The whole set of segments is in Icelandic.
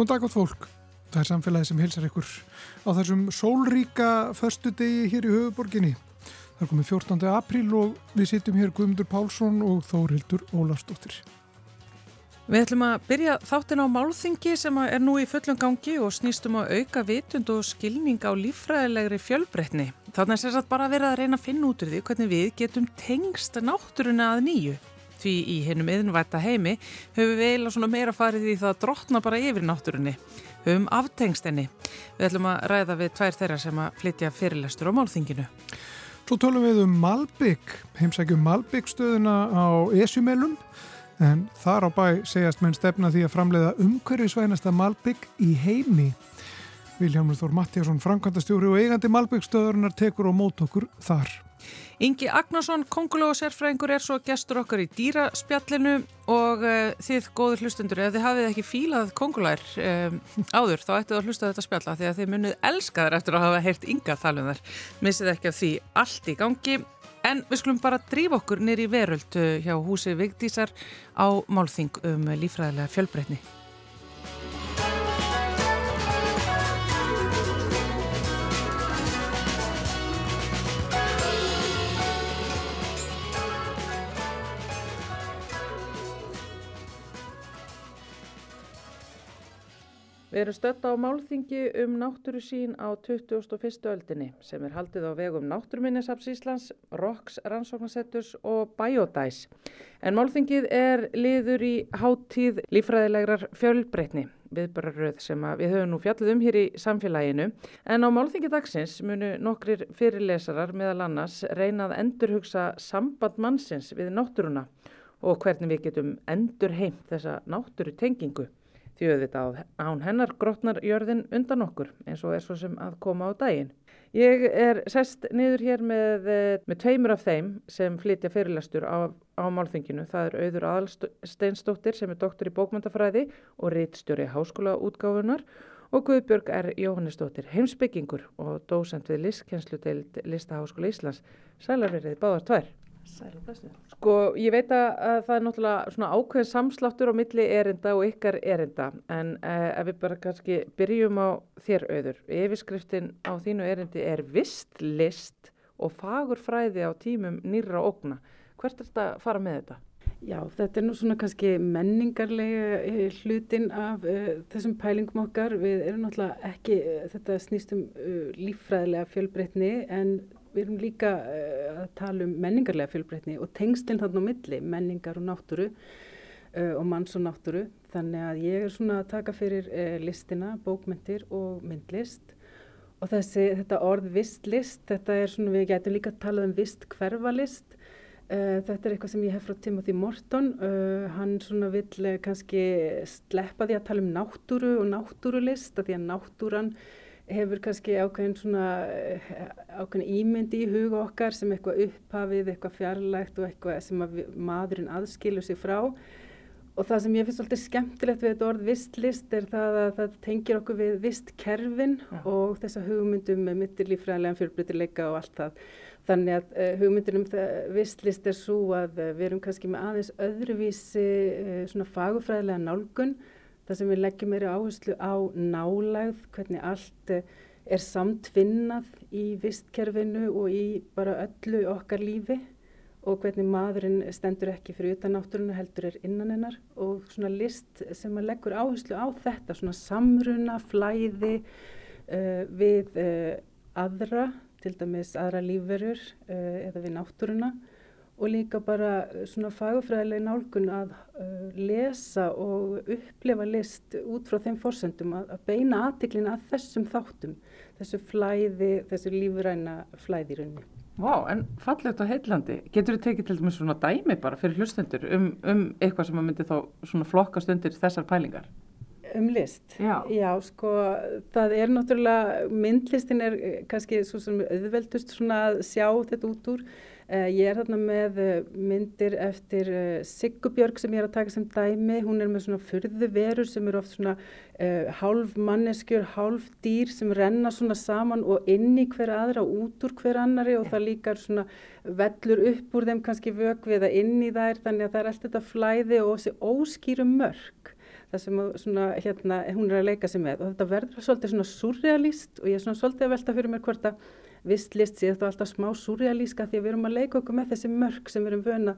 Góðan dag átt fólk. Það er samfélagi sem hilsar ykkur á þessum sólríka förstu degi hér í höfuborginni. Það er komið 14. apríl og við sittum hér Guðmundur Pálsson og Þórildur Ólafsdóttir. Við ætlum að byrja þáttin á málþingi sem er nú í fullum gangi og snýstum að auka vitund og skilning á líffræðilegri fjölbreytni. Þannig er sérstaklega bara verið að reyna að finna út úr því hvernig við getum tengst náttúruna að nýju. Því í hennum yðnvætta heimi höfum við eiginlega meira farið í það að drotna bara yfir náttúrunni. Höfum aftengst henni. Við ætlum að ræða við tvær þeirra sem að flytja fyrirlestur á málþinginu. Svo tölum við um Malbygg, heimsækjum Malbygg stöðuna á Esjumelum en þar á bæ segjast menn stefna því að framleiða umhverjusvænasta Malbygg í heimi. Viljámur Þór Mattíasson, framkvæmdastjóri og eigandi Malbygg stöðurinnar tekur og mót okkur þar. Ingi Agnarsson, konguló og sérfræðingur er svo gestur okkar í dýraspjallinu og uh, þið góður hlustundur, ef þið hafið ekki fílað kongulær um, áður þá ættu að hlusta þetta spjalla því að þið munuð elska þær eftir að hafa heyrt ynga þalum þar. Missið ekki af því allt í gangi en við skulum bara drífa okkur nýri veröld eh, hjá húsi Vigdísar á málþing um lífræðilega fjölbreytni. Við erum stött á málþingi um náttúru sín á 21. öldinni sem er haldið á vegum Náttúruminnisaps Íslands, ROX rannsóknarsetturs og Biodæs. En málþingið er liður í háttíð lífræðilegrar fjölbreytni viðbararöð sem við höfum nú fjallið um hér í samfélaginu. En á málþingi dagsins munu nokkrir fyrirlesarar meðal annars reynað endurhugsa samband mannsins við náttúruna og hvernig við getum endur heimt þessa náttúru tengingu því auðvitað án hennar grotnar jörðin undan okkur eins og er svo sem að koma á daginn. Ég er sest niður hér með, eh, með tveimur af þeim sem flytja fyrirlastur á, á málþinginu. Það er auður Aðalsteinsdóttir sem er doktor í bókmöntafræði og rítstjóri háskólaútgáfunar og Guðbjörg er Jóhannesdóttir heimsbyggingur og dósent við listkenslu til Listaháskóla Íslands. Sælar verið báðar tvær. Sko ég veit að það er náttúrulega svona ákveðin samsláttur á milli erinda og ykkar erinda en eh, ef við bara kannski byrjum á þér auður. Yfirskriftin á þínu erindi er vist list og fagur fræði á tímum nýra ógna. Hvert er þetta að fara með þetta? Já, þetta er nú svona kannski menningarlega eh, hlutin af uh, þessum pælingum okkar. Við erum náttúrulega ekki, uh, þetta snýst um uh, líffræðilega fjölbreytni en við erum líka uh, að tala um menningarlega fjölbreytni og tengslinn þarna á milli, menningar og náttúru uh, og manns og náttúru. Þannig að ég er svona að taka fyrir uh, listina, bókmyndir og myndlist og þessi, þetta orð vistlist, þetta er svona, við getum líka að tala um vist hverfalist. Þetta er eitthvað sem ég hef frá Timothy Morton, hann svona vill kannski sleppa því að tala um náttúru og náttúrulist, að því að náttúran hefur kannski ákveðin svona eh, ákveðin ímyndi í huga okkar sem eitthvað upphafið, eitthvað fjarlægt og eitthvað sem að maðurinn aðskilur sig frá og það sem ég finnst svolítið skemmtilegt við þetta orð vistlist er það að það tengir okkur við vistkerfin ja. og þessa hugmyndum með mittilífræðilega fjölbrytileika og allt það þannig að uh, hugmyndin um vistlist er svo að uh, við erum kannski með aðeins öðruvísi uh, svona fagufræðilega nálgun það sem við leggjum meiri áherslu á nálægð, hvernig allt eh, er samtvinnað í vistkerfinu og í bara öllu okkar lífi og hvernig maðurinn stendur ekki fyrir utan náttúruna heldur er innan hennar og svona list sem að leggur áherslu á þetta, svona samruna, flæði uh, við uh, aðra, til dæmis aðra lífverur uh, eða við náttúruna og líka bara eh, svona fagufræðileg nálgun að uh, lesa og upplefa list út frá þeim fórsendum að, að beina aðtiklin að þessum þáttum, þessu flæði, þessu lífuræna flæði í rauninni. Vá, en fallegt á heillandi, getur þið tekið til dæmis svona dæmi bara fyrir hlustendur um, um eitthvað sem að myndi þá svona flokkast undir þessar pælingar? Um list? Já. Já, sko, það er náttúrulega, myndlistin er eh, kannski svo sem auðveldust svona að sjá þetta út úr ég er þarna með uh, myndir eftir uh, Siggubjörg sem ég er að taka sem dæmi. Hún er með svona fyrðu verur sem eru oft svona hálf manneskjur, hálf dýr sem renna svona saman og inn í hver aðra og út úr hver annari og það líkar svona vellur upp úr þeim kannski vögvið að inn í þær þannig að það er allt þetta flæði og þessi óskýru mörg. það sem svona, hérna, hún er að leika sig með og þetta verður svolítið svona surrealist og ég er svona svolítið að velta fyrir mér hvort að vistlist sé þetta alltaf smá surrealíska því að við erum að leika okkur með þessi mörg sem við erum vöna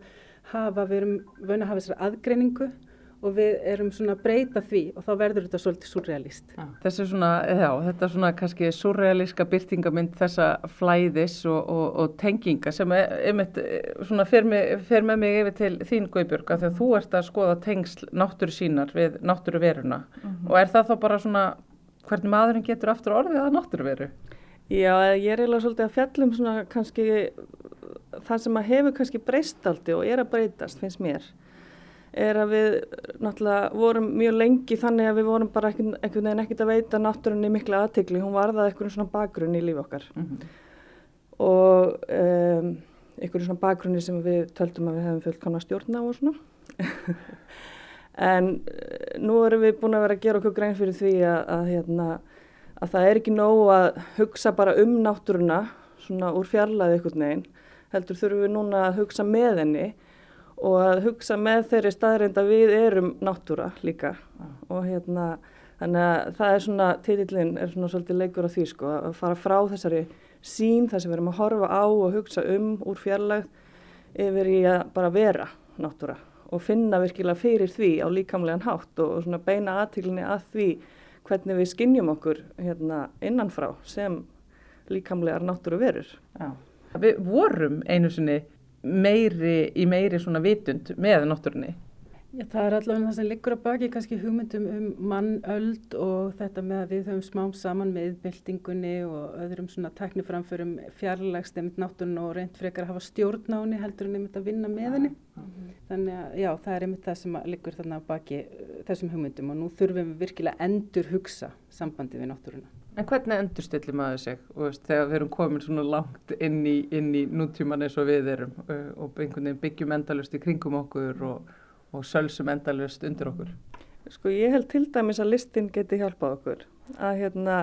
hafa, við erum vöna að hafa þessari aðgreiningu og við erum svona að breyta því og þá verður þetta svolítið surrealist. Þessi svona, já, þetta er svona kannski surrealíska byrtingamind þessa flæðis og, og, og tenginga sem er, einmitt svona fer, mig, fer með mig yfir til þín Guðbjörg að því að þú ert að skoða tengsl náttúru sínar við náttúru veruna mm -hmm. og er það þá bara svona hvernig maðurinn getur aftur orðið að náttúru veru? Já, ég er eiginlega svolítið að fjallum svona kannski það sem að hefur kannski breyst aldrei og er að breytast finnst mér er að við náttúrulega vorum mjög lengi þannig að við vorum bara einhvern veginn ekkert að veita náttúrunni mikla aðtegli, hún varðað einhvern svona bakgrunn í lífi okkar. Mm -hmm. og um, einhvern svona bakgrunni sem við töldum að við hefum fullt konar stjórn á og svona. En eh, nú erum við búin að vera að gera okkur grein fyrir því að, að, hérna, að það er ekki nóg að hugsa bara um náttúruna svona úr fjarlæði einhvern veginn heldur þurfum við núna að hugsa með henni og að hugsa með þeirri staðrind að við erum náttúra líka. Og hérna þannig að það er svona, titillin er svona svolítið leikur af því sko að fara frá þessari sín þar sem við erum að horfa á og hugsa um úr fjarlægð yfir í að bara vera náttúra og finna virkilega fyrir því á líkamlegan hátt og svona beina aðtílinni að því hvernig við skinnjum okkur hérna innanfrá sem líkamlegar náttúru verur. Já. Við vorum einu sinni meiri, í meiri svona vitund með náttúrunni? Já, það er allavega það sem liggur að baki kannski hugmyndum um mannöld og þetta með að við höfum smám saman með byltingunni og öðrum svona tekniframförum fjarlægst einmitt náttúrun og reynd frekar að hafa stjórn á henni heldur en einmitt að vinna með henni. Ja, uh, Þannig að já, það er einmitt það sem liggur þarna að baki uh, þessum hugmyndum og nú þurfum við virkilega endur hugsa sambandi við náttúruna. En hvernig endurstillir maður sig veist, þegar við erum komin svona langt inn í, inn í nútíman eins og við erum uh, og einhvern veginn byggjum endalust í kringum okkur og, og sölsum endalust undir okkur? Sko ég held til dæmis að listin geti hjálpað okkur að hérna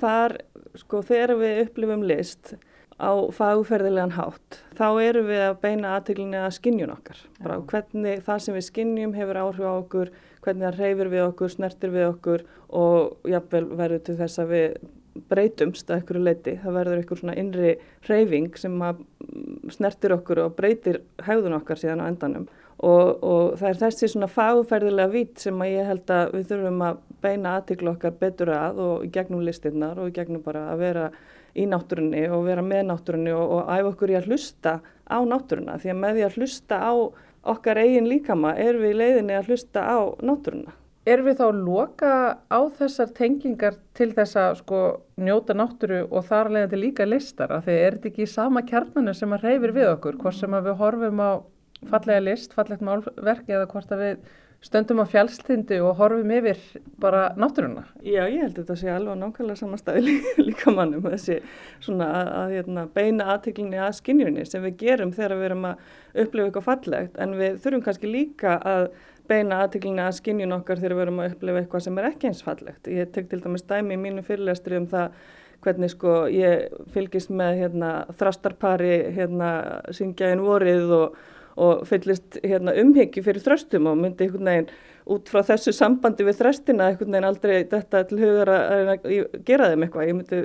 þar sko þegar við upplifum list á fagferðilegan hátt þá eru við að beina aðteglinni að skinnjun okkar. Bara hvernig það sem við skinnjum hefur áhrif á okkur hvernig það reyfir við okkur, snertir við okkur og jáfnvel verður til þess að við breytumst að ykkur leiti. Það verður ykkur svona innri reyfing sem snertir okkur og breytir hægðun okkar síðan á endanum og, og það er þessi svona fagferðilega vít sem að ég held að við þurfum að beina aðtikla okkar betur að og gegnum listinnar og gegnum bara að vera í náttúrunni og vera með náttúrunni og, og æfa okkur í að hlusta á náttúruna því að með því að hlusta á okkar eigin líkama erum við í leiðinni að hlusta á náttúruna. Er við þá að loka á þessar tengingar til þess að sko njóta náttúru og þar leiðandi líka listar að þeir eru ekki í sama kjarnanu sem að reyfir við okkur, hvort sem að við horfum á fallega list, fallegt málverki eða hvort að við stöndum á fjálstindi og horfum yfir bara náttúruna. Já, ég held að þetta sé alveg nákvæmlega samanstæði líka mannum þessi svona að, að, hérna, beina aðtiklinni að skinnjunni sem við gerum þegar við erum að upplifa eitthvað fallegt en við þurfum kannski líka að beina aðtiklinni að skinnjun okkar þegar við erum að upplifa eitthvað sem er ekki eins fallegt. Ég tek til dæmis dæmi í mínu fyrirlestri um það hvernig sko ég fylgist með hérna, þrastarpari hérna, syngja einn vorið og og fyllist hérna, umhyggju fyrir þröstum og myndi einhvern veginn út frá þessu sambandi við þröstina einhvern veginn aldrei þetta til hugar að, að gera þeim eitthvað, ég myndi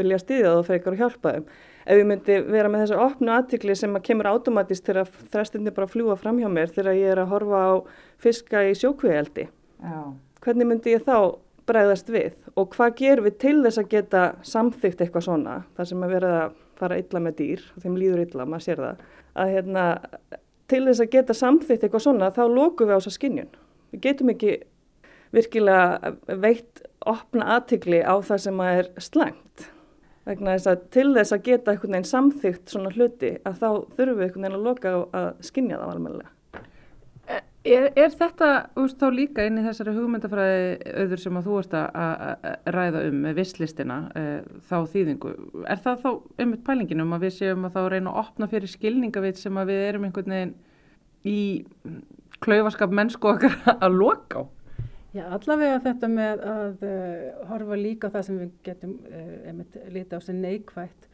vilja stýðja það og frekar og hjálpa þeim. Ef ég myndi vera með þessu opnu aðtikli sem að kemur automatist til að þröstinni bara fljúa fram hjá mér þegar ég er að horfa á fiska í sjókvíældi, hvernig myndi ég þá bregðast við? Og hvað gerum við til þess að geta samþygt eitthvað svona, þar sem að vera að fara illa með dýr, þeim líður illa, maður sér það, að hérna til þess að geta samþýtt eitthvað svona þá lókum við á þessa skinnjun. Við getum ekki virkilega veitt opna aðtikli á það sem er slengt. Vegna þess að til þess að geta einhvern veginn samþýtt svona hluti að þá þurfum við einhvern veginn að loka á að skinja það almenlega. Er, er þetta úr þá líka inn í þessari hugmyndafræði auður sem að þú ert að ræða um visslistina e, þá þýðingu? Er það þá einmitt pælingin um að við séum að þá reyna að opna fyrir skilningavit sem að við erum einhvern veginn í klaufaskap mennsku okkar að loka á? Já, allavega þetta með að uh, horfa líka það sem við getum uh, lítið á sem neikvægt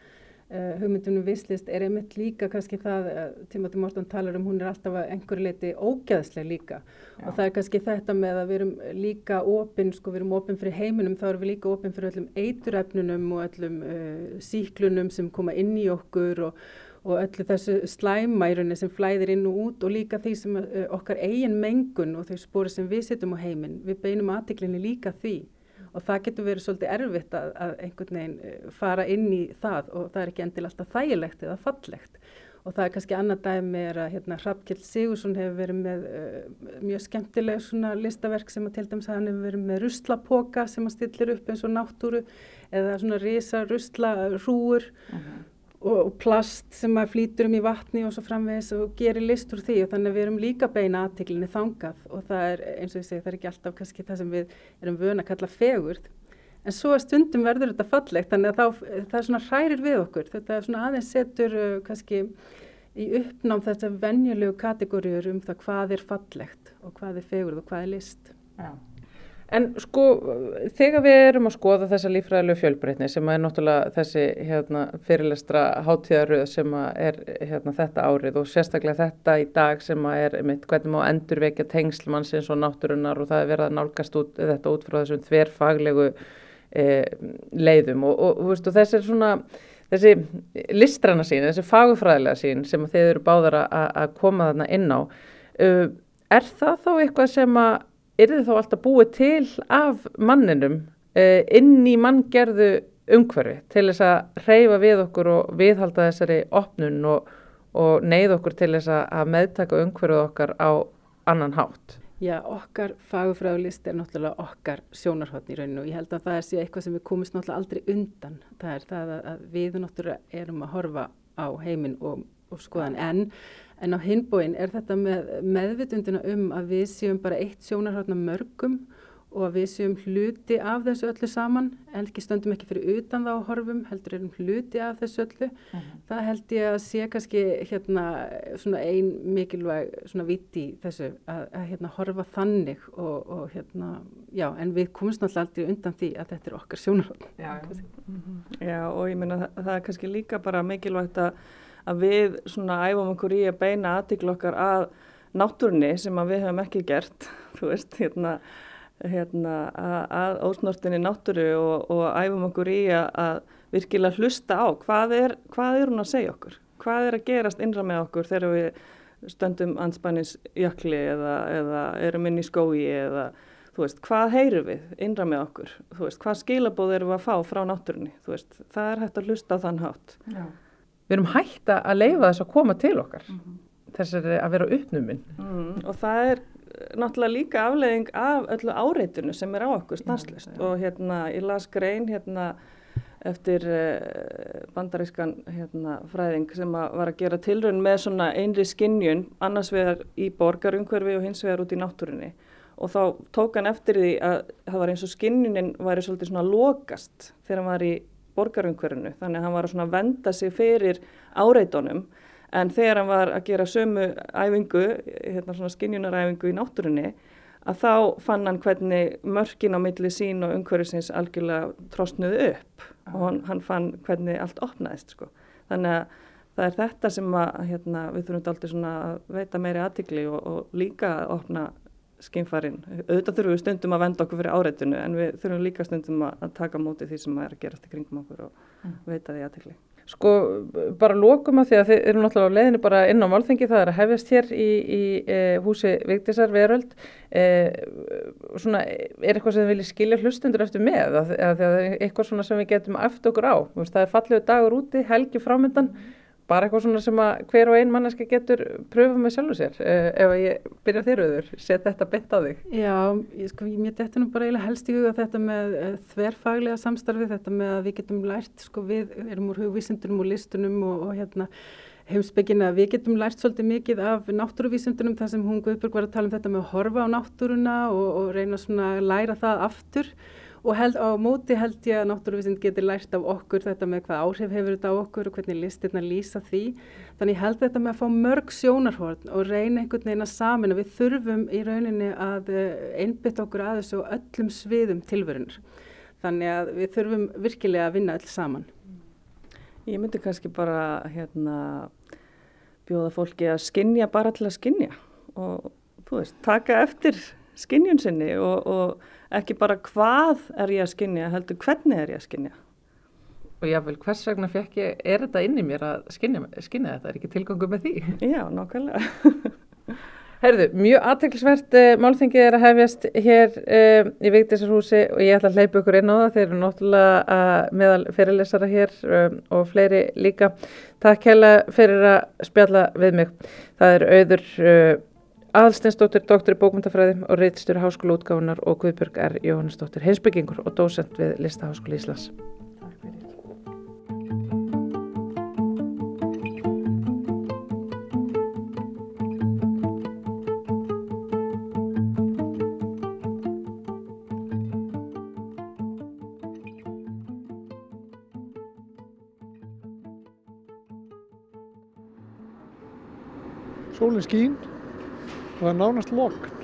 Uh, hugmyndunum visslist er einmitt líka kannski það, uh, Timothy Morton talar um hún er alltaf að einhverju leiti ógæðslega líka. Já. og það er kannski þetta með að við erum líka opinn, sko við erum opinn fyrir heiminum, þá erum við líka opinn fyrir öllum eiturefnunum og öllum uh, síklunum sem koma inn í okkur og, og öllu þessu slæmærunni sem flæðir inn og út og líka því sem okkar eigin mengun og þau spóri sem við setjum á heiminn, við beinum aðtiklinni líka því og það getur verið svolítið erfitt að, að einhvern veginn eh, fara inn í það og það er ekki endil alltaf þægilegt eða fallegt. Og það er kannski annað dæmi er að hérna Hrafkjell Sigursson hefur verið með uh, mjög skemmtileg svona listaverk sem að til dæmis hann hefur verið með ruslapoka sem að stillir upp eins og náttúru eða svona risa ruslarúur uh -huh og plast sem maður flýtur um í vatni og svo framvegis og gerir list úr því og þannig að við erum líka beina aðtiklinni þangað og það er eins og ég segi það er ekki alltaf kannski það sem við erum vöna að kalla fegurð. En svo stundum verður þetta fallegt þannig að þá, það er svona hrærir við okkur. Þetta er svona aðeins setur uh, kannski í uppnám þetta venjulegu kategóriur um það hvað er fallegt og hvað er fegurð og hvað er list. Já En sko þegar við erum að skoða þessa lífræðilegu fjölbreytni sem er náttúrulega þessi hérna, fyrirlestra hátíðaröð sem er hérna, þetta árið og sérstaklega þetta í dag sem er mitt hvernig má endurvekja tengslmannsins og náttúrunnar og það er verið að nálgast út, þetta út frá þessum þverfaglegu eh, leiðum og, og, og, og þessi er svona þessi listrana sín, þessi fagufræðilega sín sem þeir eru báðar að koma þarna inn á uh, er það þá eitthvað sem að er þið þá alltaf búið til af manninum uh, inn í manngerðu umhverfi til þess að reyfa við okkur og viðhalda þessari opnun og, og neyð okkur til þess að meðtaka umhverfið okkar á annan hátt? Já, okkar fagufræðulist er náttúrulega okkar sjónarhóttn í rauninu og ég held að það er sér eitthvað sem við komumst náttúrulega aldrei undan. Það er það að við náttúrulega erum að horfa á heiminn og, og skoðan en En á hinbóin er þetta með meðvitundina um að við séum bara eitt sjónarhóttna mörgum og að við séum hluti af þessu öllu saman, en ekki stöndum ekki fyrir utan þá horfum, heldur erum hluti af þessu öllu. Uh mhm. -huh. Það held ég að sé kannski hérna svona ein mikilvæg svona viti í þessu að, að hérna horfa þannig og, og hérna, já, en við komumst náttúrulega aldrei undan því að þetta er okkar sjónarhóttna. Já, já. Mm -hmm. já, og ég menna það, það er kannski líka bara mikilvægt að að við svona æfum okkur í að beina aðtikl okkar að náttúrunni sem að við hefum ekki gert, þú veist, hérna, hérna að ósnortinni náttúru og, og æfum okkur í að, að virkilega hlusta á hvað er, hvað er hún að segja okkur, hvað er að gerast innra með okkur þegar við stöndum anspænis jökli eða, eða erum inn í skói eða þú veist, hvað heyrum við innra með okkur, þú veist, hvað skilabóð erum við að fá frá náttúrunni, þú veist, það er hægt að hlusta á þann hátt. Já við erum hægt að leifa þess að koma til okkar. Mm -hmm. þessari að vera uppnuminn. Mm, og það er náttúrulega líka afleðing af öllu áreitinu sem er á okkur stanslist ja, ja. og hérna ég las grein hérna eftir uh, bandarískan hérna, fræðing sem að var að gera tilrönd með svona einri skinnjun annars vegar í borgarumhverfi og hins vegar út í náttúrinni og þá tók hann eftir því að það var eins og skinnjunin væri svolítið svona lokast þegar hann var í borgarumhverfinu. Þannig að hann var að venda sig fyrir áreitunum. En þegar hann var að gera sömu æfingu, hérna svona skinnjunaræfingu í náttúrunni að þá fann hann hvernig mörkin á milli sín og umhverfisins algjörlega trostnuði upp. Og hann, hann fann hvernig allt opnaðist sko. Þannig að það er þetta sem að, hérna, við þurfum alltaf að veita meiri aðtikli og, og líka að opna skimfarinn. Auðvitað þurfum við stundum að venda okkur fyrir áreitinu en við þurfum líka stundum að taka móti því sem er að gerast í kringum okkur og mm. veita því aðtekli. Sko bara lókum að því að þið eru náttúrulega á leiðinu bara inn á málþengi það er að hefjast hér í, í e, húsi Vigdísar Veröld e, svona er eitthvað sem þið viljið skilja hlustundur eftir með að, að, að eitthvað svona sem við getum eftir okkur á, það er fallegu dagur úti helgi frámyndan mm bara eitthvað svona sem að hver og ein manneska getur pröfa með sjálfu sér uh, ef ég byrja þér auður, set þetta bett á þig? Já, ég, sko, mér þetta nú bara eiginlega helst í huga þetta með uh, þverfaglega samstarfi, þetta með að við getum lært, sko við erum úr hugvísindunum og listunum og, og hérna heimsbyggina, við getum lært svolítið mikið af náttúruvísindunum þar sem hún Guðbjörg var að tala um þetta með að horfa á náttúruna og, og reyna svona að læra það aftur og held, á móti held ég að náttúruvísind getur lært af okkur þetta með hvað áhrif hefur þetta á okkur og hvernig listirna lýsa því. Þannig held þetta með að fá mörg sjónarhórn og reyna einhvern veginn að samin að við þurfum í rauninni að eh, einbytta okkur að þessu öllum sviðum tilverunir. Þannig að við þurfum virkilega að vinna öll saman. Ég myndi kannski bara hérna, bjóða fólki að skinja bara til að skinja og veist, taka eftir skinjun sinni og, og ekki bara hvað er ég að skinja, heldur hvernig er ég að skinja. Og jáfnveil, hvers vegna fekk ég, er þetta inn í mér að skinja, skinja þetta, er ekki tilgangu með því? Já, nákvæmlega. Herðu, mjög aðteklisvert uh, málþingið er að hefjast hér uh, í Vigdísarhúsi og ég ætla að hleypa ykkur inn á það. Þeir eru náttúrulega uh, meðal fyrirlesara hér og fleiri líka. Takk hella fyrir að spjalla við mig. Það er auður aðalsteinsdóttir, doktor í bókmyndafræði og reytistur háskóla útgáfunar og Guðbjörg R. Jóhannesdóttir, heimsbyggingur og dósent við Listaháskóla Íslands. sólinn skín og það er nánast lokn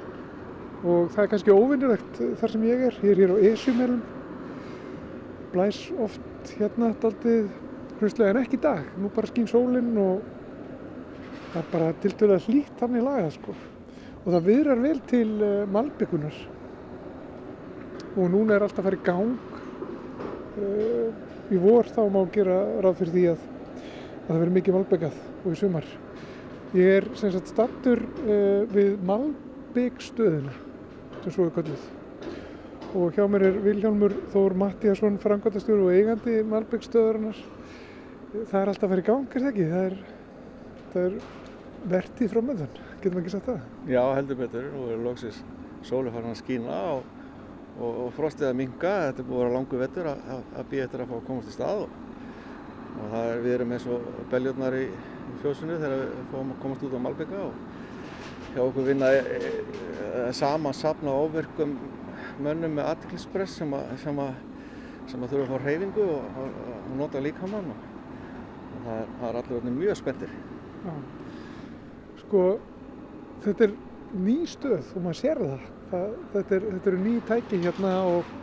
og það er kannski óvinnilegt þar sem ég er, ég er hér á Esjumelum. Blæs oft hérna daldið hrjuslega en ekki í dag, nú bara skín sólinn og það er bara til dæla hlýtt þannig lagað sko. Og það viðrar vel til uh, malbyggunar og núna er alltaf að fara í gang. Uh, í vor þá má gera ráð fyrir því að, að það veri mikið malbyggað og í sumar Ég er sem sagt stattur uh, við Malbyggstöðuna sem svo er kallið og hjá mér er Vilhjálmur Þór Mattíasson frangværtastjóru og eigandi Malbyggstöðurinnar. Það er alltaf að vera í gang, er það ekki? Það er, það er vertið frá möðan, getur maður ekki sagt það? Já, heldur betur. Nú er loksins sóli farin að skýna og, og, og frostið að minga. Þetta er búið að vera langu vettur að býja eftir að fá að komast í stað og, og er, við erum eins og beljurnar í fjósinu þegar við fórum að komast út á Malbygga og hjá okkur vinna e, e, saman safna ofverkum mönnum með aðtiklispress sem, sem, sem að þurfa að fá reyfingu og, og, og nota líkamann og, og það, það er allir mjög spenntir. Já. Sko þetta er ný stöð og maður sér það. það þetta, er, þetta eru ný tæki hérna og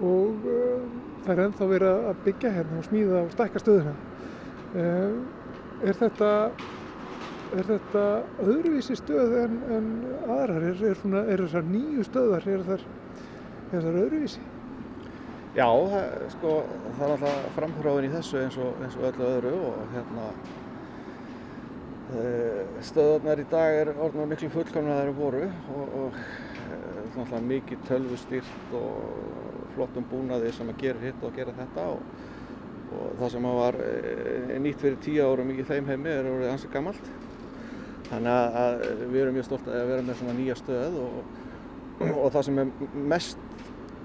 og uh, það er ennþá verið að byggja hérna og smíða og stækka stöðuna. Eh, er þetta, er þetta öðruvísi stöð en, en aðrar? Er, er, svona, er þessar nýju stöðar, er þar, þar öðruvísi? Já, það, sko, það er alltaf framhráðin í þessu eins og, eins og öllu öðru og hérna eh, stöðarnar í dag er orðin miklu fullkomna þegar það voru og, og alltaf eh, mikið tölvustýrt og flottum búnaði sem að gera hitt og gera þetta og og það sem var eh, nýtt fyrir tíu árum í þeim heimi er orðið ansið gammalt þannig að við erum mjög stolt að vera með svona nýja stöð og, og það sem er mest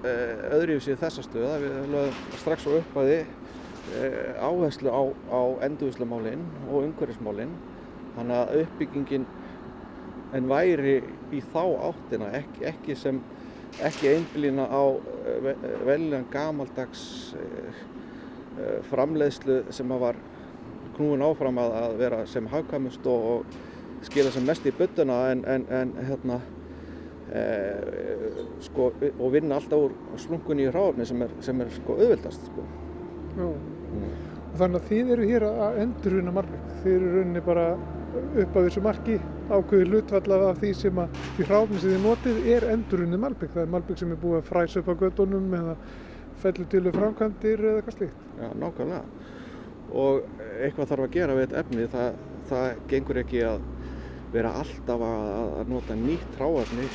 eh, öðruvísið þessa stöð að við lögum strax á uppæði eh, áherslu á, á endurvíslamálinn og umhverfismálinn þannig að uppbyggingin en væri í þá áttina ekki, ekki sem ekki einblýna á veljan gamaldags framleiðslu sem var knúin áfram að, að vera sem hagkamust og, og skila sem mest í byttuna en, en, en hérna e, sko, og vinna alltaf úr slunkunni í hráfni sem er, sem er sko auðvildast sko. mm. Þannig að þið eru hér að enduruna margir, þið eru rauninni bara upp á þessu marki ákveði hlutfalla af því sem að því hráfni sem þið notið er endurunni Malbygg, það er Malbygg sem er búið að fræsa upp á gödunum eða fellur til framkvæmdir eða eitthvað slíkt. Já, nákvæmlega. Og eitthvað þarf að gera við þetta efni, það, það gengur ekki að vera alltaf að, að nota nýtt ráefni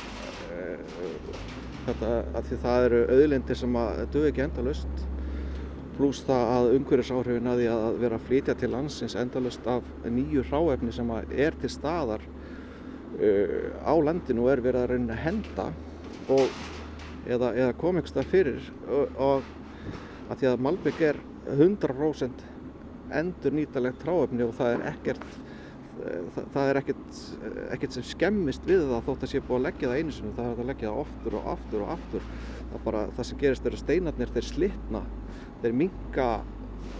eh, þetta að því það eru auðlindir sem að dög ekki endalust pluss það að umhverfisáhrifin að því að vera að flytja til landsins endalust af nýju ráefni sem er til staðar uh, á landinu og er verið að reyna að henda og eða, eða kom ekki stað fyrir og, að því að Malbygg er 100% endur nýtalegt tráöfni og það er ekkert það, það er ekkert, ekkert sem skemmist við það þótt að sé búið að leggja það einu sinu það er að leggja það oftur og aftur og aftur. Það, bara, það sem gerist er að steinarnir þeir slitna, þeir minga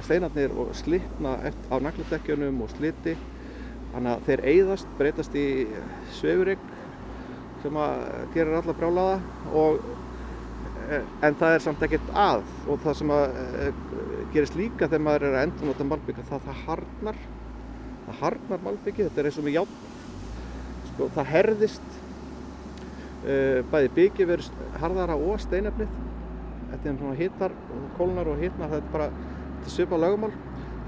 steinarnir og slitna á nagladekkjunum og sliti. Þannig að þeir eigðast, breytast í svefurigg sem að gerir alla brálaða og en það er samt ekkert að. Og það sem að uh, gerist líka þegar maður er að endur nota malbygg það, það harnar það harnar malbyggi, þetta er eins og með játn sko, það herðist bæði byggi verður harðara og steinefnið. Þetta er svona hittar, kólnar og hittnar það er bara, þetta er svipa lögumál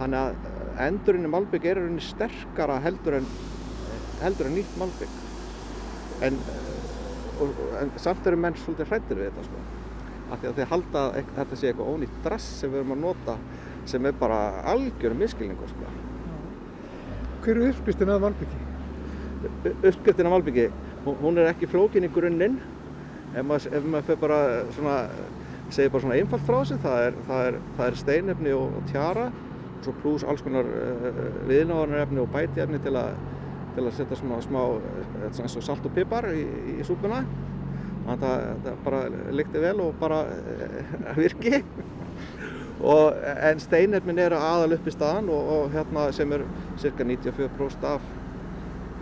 þannig að endurinn í malbygg er rauninni sterkara heldur en heldur en nýtt malbygg en, en samt eru menn svolítið hrættir við þetta sko af því að þeir halda að þetta sé eitthvað ónýtt drass sem við erum að nota sem er bara algjörum miskilningur sko. Hver er uppskriftin að Malbyggi? Uppskriftin að Malbyggi, hún er ekki flókin í grunninn ef maður, ef maður bara svona segir bara svona einfalt frá þessu það er, það er, það er steinefni og, og tjara og svo pluss alls konar uh, viðnáðanarefni og bætiefni til að til að setja svona smá og salt og pipar í, í súpuna þannig að það bara lykti vel og bara uh, virki. Og, en steinefnin eru aðal upp í staðan og, og hérna sem er cirka 94% af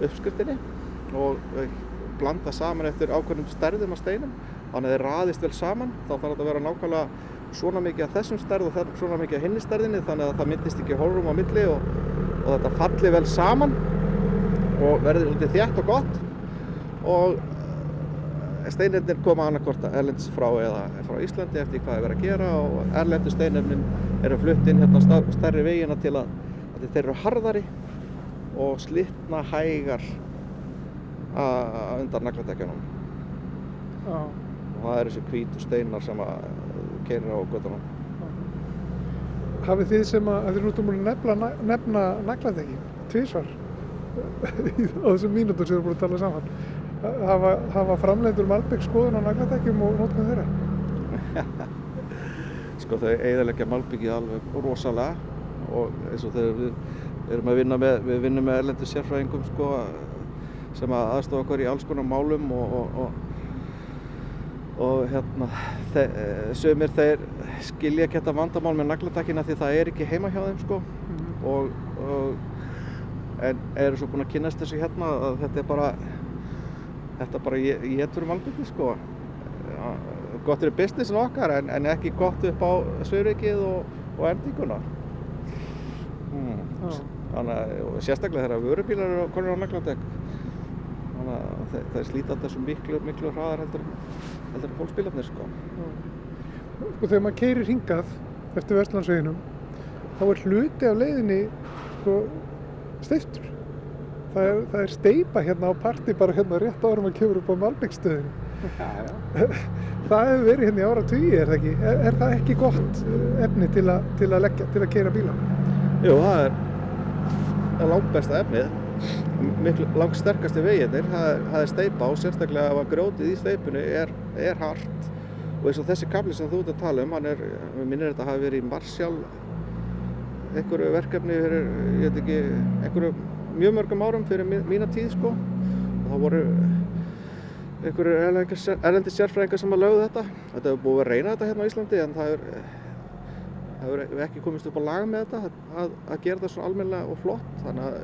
uppskriftinni. Og blanda saman eftir ákveðnum stærðum af steinum. Þannig að þeir raðist vel saman. Þá þarf þetta að vera nákvæmlega svona mikið af þessum stærð og svona mikið af hinni stærðinni. Þannig að það myndist ekki holrum á milli og, og þetta falli vel saman og verði svolítið þjætt og gott. Og steinefnin koma annarkort erlendis frá eða frá Íslandi eftir hvað er verið að gera og erlendu steinefnin eru flutt inn hérna stærri vegina til að, að þeir eru harðari og slitna hægar undan nagladekjanum og það eru þessi hvítu steinar sem að keirir á göttunum Hafið þið sem að þið núttum múlið nefna, nefna nagladekki tvísvar á þessum mínútur sem þið erum búin að tala saman hafa, hafa framleitur Malbygg skoðun á nagladekkjum og nótkunn þeirra? sko þau eiginlega Malbyggið alveg rosalega og eins og þegar við erum að vinna með, við vinnum með erlendu sérfræðingum sko sem að aðstofa okkur í alls konar málum og, og, og, og hérna þe sögumir þeir skilja ekki þetta vandamál með nagladekina því það er ekki heima hjá þeim sko mm -hmm. og en eru svo búin að kynast þessu hérna að þetta er bara þetta bara ég getur um Malbyggi sko. Ja, gott er businessin okkar en, en ekki gott upp á Sveiríkið og, og endinguna hmm. þannig að sérstaklega þegar vörubílar eru konur á nagladekk þannig að þeir, þeir slíta svo miklu, miklu hraðar heldur, heldur en fólksbílarnir sko. Sko þegar maður keirir hingað eftir Vestlandsveginum þá er hluti af leiðinni sko steiftur það er, það er steipa hérna á parti bara hérna rétt árum að kemur upp á Malbyggstöðinu það hefur verið hérna í ára tugi er það ekki? Er, er það ekki gott efni til, a, til að leggja, til að keira bíla? Jú, það er, er langt besta efnið. Miklu langt sterkasti veginnir það, það er steipa og sérstaklega að grjótið í steipinu er, er hart. Og eins og þessi kabli sem þú ert að tala um hann er, við minnir þetta hafi verið í Marsjál einhverju verkefni fyrir, ég veit ekki einhverju mjög mörgum árum fyrir mína tíð sko. Og það voru einhverju erlendi sérfræðingar sem að lögðu þetta. Þetta hefur búið að reyna þetta hérna á Íslandi en það hefur hef ekki komist upp á lag með þetta að, að gera þetta svona almennilega og flott. Þannig að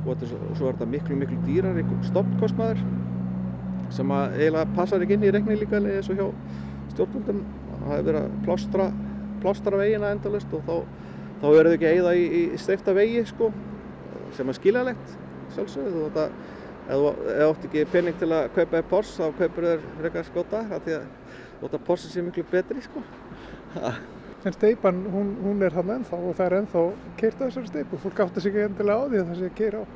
og svo er þetta miklu miklu dýrar stoppkostmaður sem að eiginlega passar ekki inn í reiknilíkali eins og hjá stjórnvöldum. Það hefur verið að plástra, plástra vegina endalist og þá, þá verður þau ekki eigða í, í steifta vegi sko sem er skiljalegt sjálfsögðu. Þú ef þú átt ekki pening til að kaupa Porsche þá kaupur þér frekar skota því að að Porsche sé miklu betri sko. En steipan hún, hún er hann ennþá og það er ennþá keirt á þessari steipu. Fólk átt að sig endilega á því að það sé keira á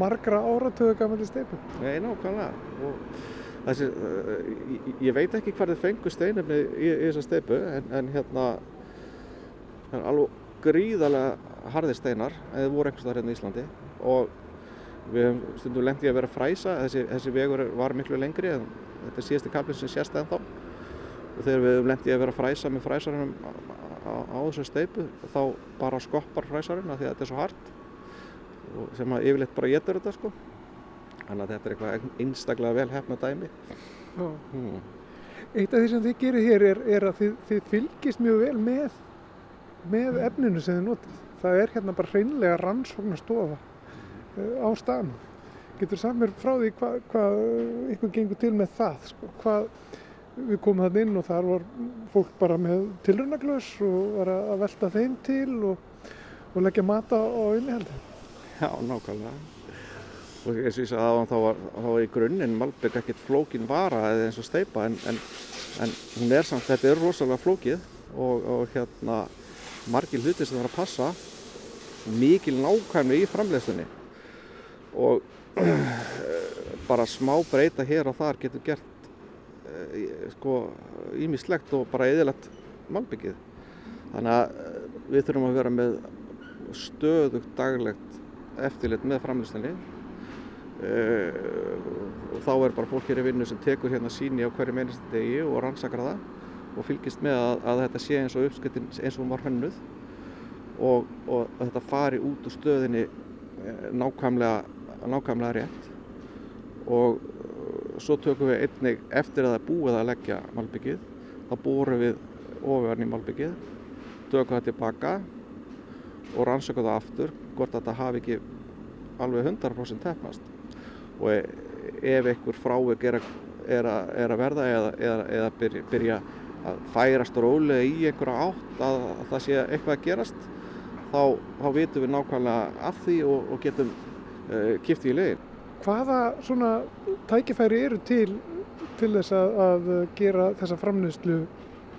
margra áratöðu gammalli steipu. Nei, nákvæmlega. Og þessi, ég, ég veit ekki hvað þið fengur steinefni í, í þessa steipu en, en hérna er alveg gríðarlega harðir steinar eða voru einhvers þar hérna í Íslandi. Og við hefum stundum lendið að vera fræsa. Þessi, þessi vegur var miklu lengri en þetta er síðasti kaplinn sem sést ennþá. Og þegar við hefum lendið að vera fræsa með fræsarinnum á, á, á þessu steipu þá bara skoppar fræsarinn að því að þetta er svo hart sem að yfirleitt bara getur þetta sko. Þannig að þetta er eitthvað einstaklega vel hefna dæmi. Hmm. Eitt af því sem þið gerir hér er, er að þið, þið fylgist mjög vel með með efninu sem þið notið. Það er hérna bara hreinlega rannsóknastofa uh, á staðnum. Getur samt mér frá því hvað hva ykkur gengur til með það? Sko? Hvað, við komum þann inn og þar var fólk bara með tilrunaglaus og var að velta þeim til og, og leggja mata á innihaldi. Já, nákvæmlega. Og eins og ég sagði aðan þá var, var í grunninn Malbygg ekkert flókin vara eða eins og steipa en, en, en hún er samt, þetta er rosalega flókið og, og hérna margir hluti sem er að passa mikil nákvæmni í framleiðstunni og bara smá breyta hér og þar getur gert eh, sko ímislegt og bara eðilegt malbyggið. Þannig að eh, við þurfum að vera með stöðugt daglegt eftirlit með framlýstinni og þá er bara fólk hér í vinnu sem tekur hérna síni á hverju meinist degi og rannsakar það og fylgist með að, að þetta sé eins og uppskiptin eins og hún var hönnuð og, og að þetta fari út úr stöðinni nákvæmlega, nákvæmlega rétt. Og svo tökum við einnig eftir að það búið að leggja malbyggið þá búrum við ofan í malbyggið tökum það tilbaka og rannsökum það aftur hvort þetta hafi ekki alveg 100% tefnast og ef einhver frávik er, er, er að verða eða, eða, eða byrja að færast rólega í einhverja átt að, að það sé eitthvað að gerast þá, þá vitum við nákvæmlega af því og, og getum uh, kipt í legin. Hvaða svona tækifæri eru til til þess að, að gera þessa framleyslu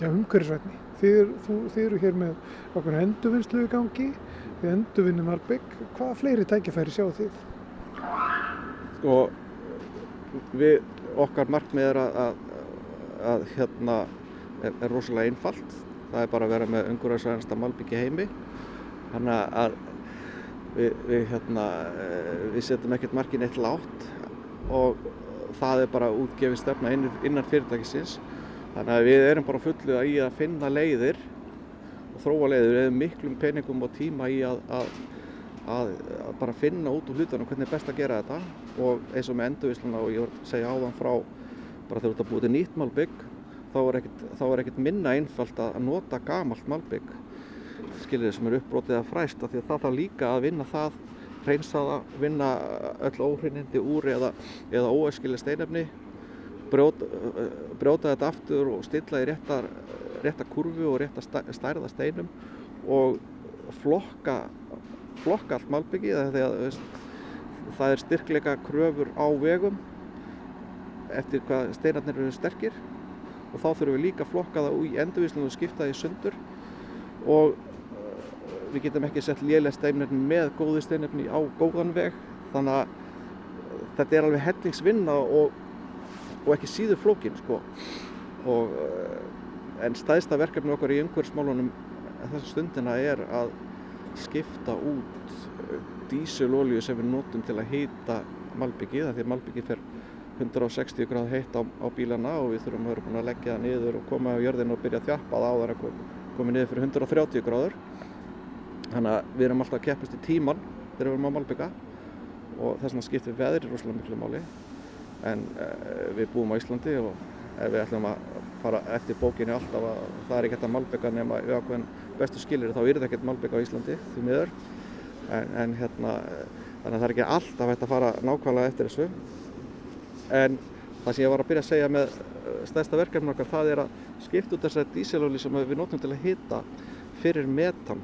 ja, umhverfisvætni? Þið, þið eru hér með okkur endurvinnslu í gangi, við endurvinnum albygg. Hvaða fleiri tækifæri sjáu þið? Sko, við, okkar markmið er að, að, að hérna er, er rosalega einfalt. Það er bara að vera með umhverfisvænasta malbyggi heimi. Þannig að við, við, hérna, við setjum ekkert markin eitt látt og það er bara útgefið stefna innan fyrirtækisins. Þannig að við erum bara fulluð í að finna leiðir og þróa leiðir eða miklum peningum og tíma í að, að, að, að bara finna út úr hlutunum hvernig er best að gera þetta og eins og með endurvísluna og ég voru að segja áðan frá bara þegar þú ert að búið til nýtt malbygg þá er ekkert, er minna einfalt að nota gamalt malbygg skilir sem eru uppbrotið að fræst af því að það þarf líka að vinna það reynsa það, vinna öll óhreinindi úr eða, eða óæskileg steinefni brjóta, brjóta þetta aftur og stilla í rétta, rétta kurvu og rétta stærða steinum og flokka, flokka allt malbyggið þegar það er styrkleika kröfur á vegum eftir hvað steinarnir eru sterkir og þá þurfum við líka að flokka það í endurvíslunum og skipta það í sundur og við getum ekki sett lélega steinefni með góði steinefni á góðan veg þannig að þetta er alveg hellingsvinna og og ekki síður flókin sko. og, en stæðsta verkefni okkar í umhverfsmálunum þessa stundina er að skipta út dísilolíu sem við notum til að hýta malbyggið, því að malbyggið fer 160 gráð heitt á, á bílana og við þurfum að vera búin að leggja það niður og koma á jörðinu og byrja að þjappa það á þar að koma niður fyrir 130 gráður. Þannig að við erum alltaf að keppast í tíman þegar við erum á malbygga og þess vegna skiptir veðri rosalega miklu máli. En uh, við búum á Íslandi og ef við ætlum að fara eftir bókinni alltaf að það er ekkert að malbygga nema við ákveðin bestu skilir þá er það ekkert malbygga á Íslandi því miður. En, en hérna þannig að það er ekki alltaf hægt að fara nákvæmlega eftir þessu en það sem ég var að byrja að segja með stærsta verkefni okkar það er að skipta út þessari dísilóli sem við notum til að hita fyrir metan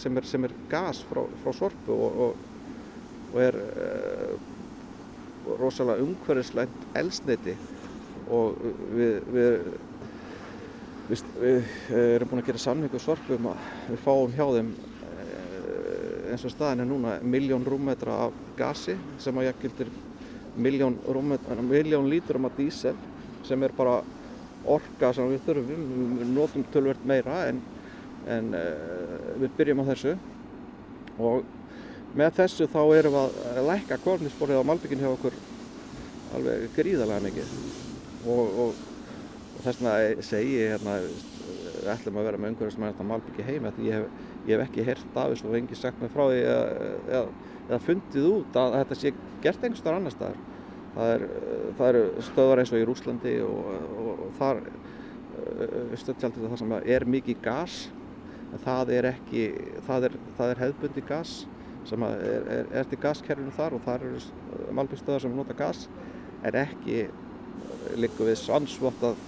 sem er, sem er gas frá, frá sorpu og, og, og er rosalega umhverfislænt elsniti og við, við, við, við erum búin að gera samningu sorpu um að við fáum hjá þeim eins og staðin er núna miljón rúmmetra af gasi sem að jakildir miljón, miljón lítrum af dísel sem er bara orka sem við þurfum, við notum tölvert meira en, en uh, við byrjum á þessu. Og með þessu þá erum við að lækka kornisborið á malbyggin hjá okkur alveg gríðarlega mikið. Og, og, og þess vegna segi ég hérna við ætlum að vera með umhverfismæðan malbyggi heim ég hef, ég hef ekki hert af þessu og engi sagt mig frá því eða, fundið út að þetta sé gert einhverstar annar staðar. Það, er, eru stöðar eins og í Rúslandi og, og þar stöðtjaldið það sem er mikið gas en það er ekki það er, það er hefðbundi gas sem er, er, er til gaskerfinu þar og þar eru malbyggstöðar sem nota gas en ekki liggum við svansvottað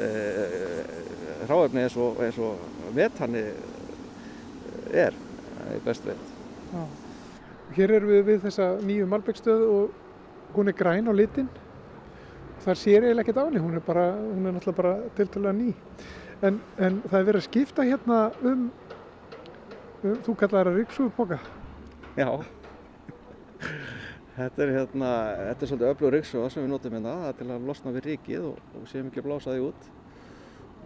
uh, hráefni eins og, eins og metanni er, er best veit. Já. Hér erum við við þessa nýju Malbyggstöð og hún er græn á litin. Það sér eiginlega ekkert henni, hún er, bara, hún er náttúrulega bara tiltalega ný. En, en það er verið að skipta hérna um, um þú kallar það ríksúðupoka. Já, þetta er hérna, þetta er svolítið öflugur ríksúða sem við notum hérna, það er til að losna við ríkið og, og séum ekki að blása því út.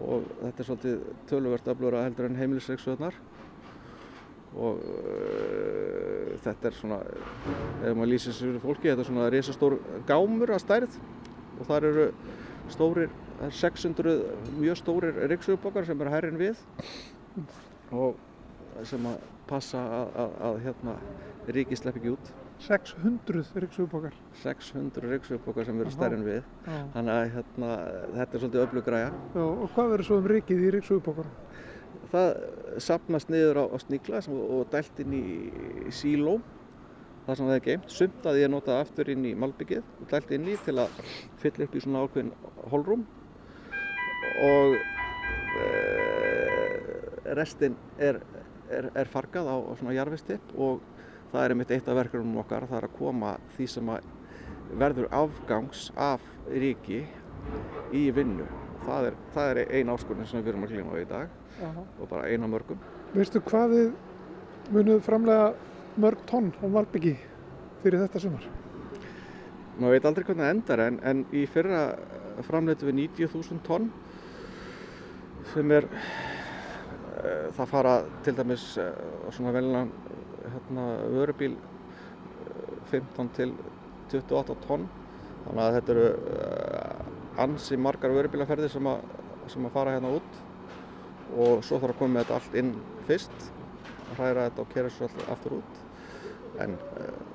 Og þetta er svolítið töluvert öflugur að heldur en heimilisríksúðunar og uh, þetta er svona, ef maður lýsir sér fyrir fólki, þetta er svona risastór gámur að stærð og þar eru stórir, það er 600 mjög stórir ryggsugubokar sem eru hærri en við og sem að passa að, að, að hérna, ríki slepp ekki út. 600 ríksúðupokar. 600 ryggsugubokar sem eru stærri en við, Já. þannig að hérna, þetta er svolítið öflug græja. Já, og hvað verður svo um ríkið í ríksúðupokarum? Það sapnast niður á, á sníkla og dælt inn í síló það sem það er geimt, sumt að ég nota aftur inn í malbyggið og dælt inn í til að fylla upp í svona ákveðin holrúm. Og e, restin er, er, er fargað á, á svona jarfistipp og það er einmitt eitt af verkefnum okkar, það er að koma því sem að verður afgangs af ríki í vinnu. Það er, það er ein áskorun sem við erum að klíma á í dag og bara eina mörgum. Veistu hvað þið munuð framlega mörg tonn á Malbyggi fyrir þetta sumar? Maður veit aldrei hvernig það endar en, en í fyrra framleitum við 90.000 tonn sem er uh, það fara til dæmis uh, svona velinan hérna, vörubíl uh, 15 til 28 tonn þannig að þetta eru uh, ansi margar vörubílaferðir sem, að, sem að fara hérna út og svo þarf að koma með þetta allt inn fyrst hræra þetta og kera svo allt aftur út en uh,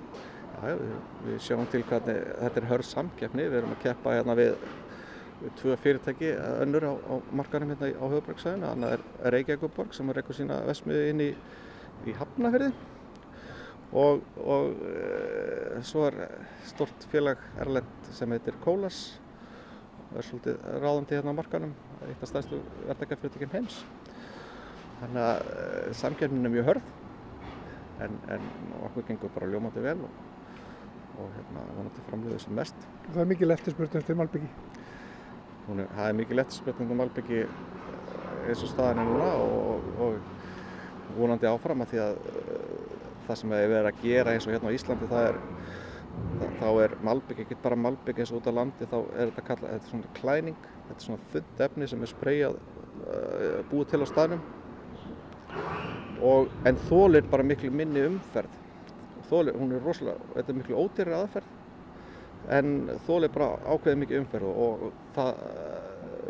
Já, við, við sjáum til hvernig þetta er hörð samkeppni. Við erum að keppa hérna við, við tvö fyrirtæki önnur á, á markanum hérna á höfuborgsæðinu. Þannig er Reykjavíkuborg sem er eitthvað sína vesmiðu inn í, í Hafnafjörði og, og e, svo er stort félag Erlend sem heitir Kólas er svolítið ráðandi hérna á markanum, eitt af stærstu verðdækjafyrirtækjum heims. Þannig að e, samkeppnin er mjög hörð en, en okkur gengur bara ljómandi vel og og hérna vonandi framleiðu sem mest. Það er mikil eftirspurn eftir Malbyggi. Hún er, það er mikil eftirspurn um Malbyggi eins og staðan er núna og, og vonandi áfram að því að uh, það sem er verið að gera eins og hérna á Íslandi það er þá er Malbyggi, ekki bara Malbyggi eins og út á landi þá er þetta kallað, þetta er svona klæning þetta er svona þund efni sem er spreyjað uh, búið til á staðnum. Og en þólir bara miklu minni umferð. Þólir, hún er rosalega, þetta er miklu ódýrri aðferð en þólir bara ákveðið mikið umferð og, og það,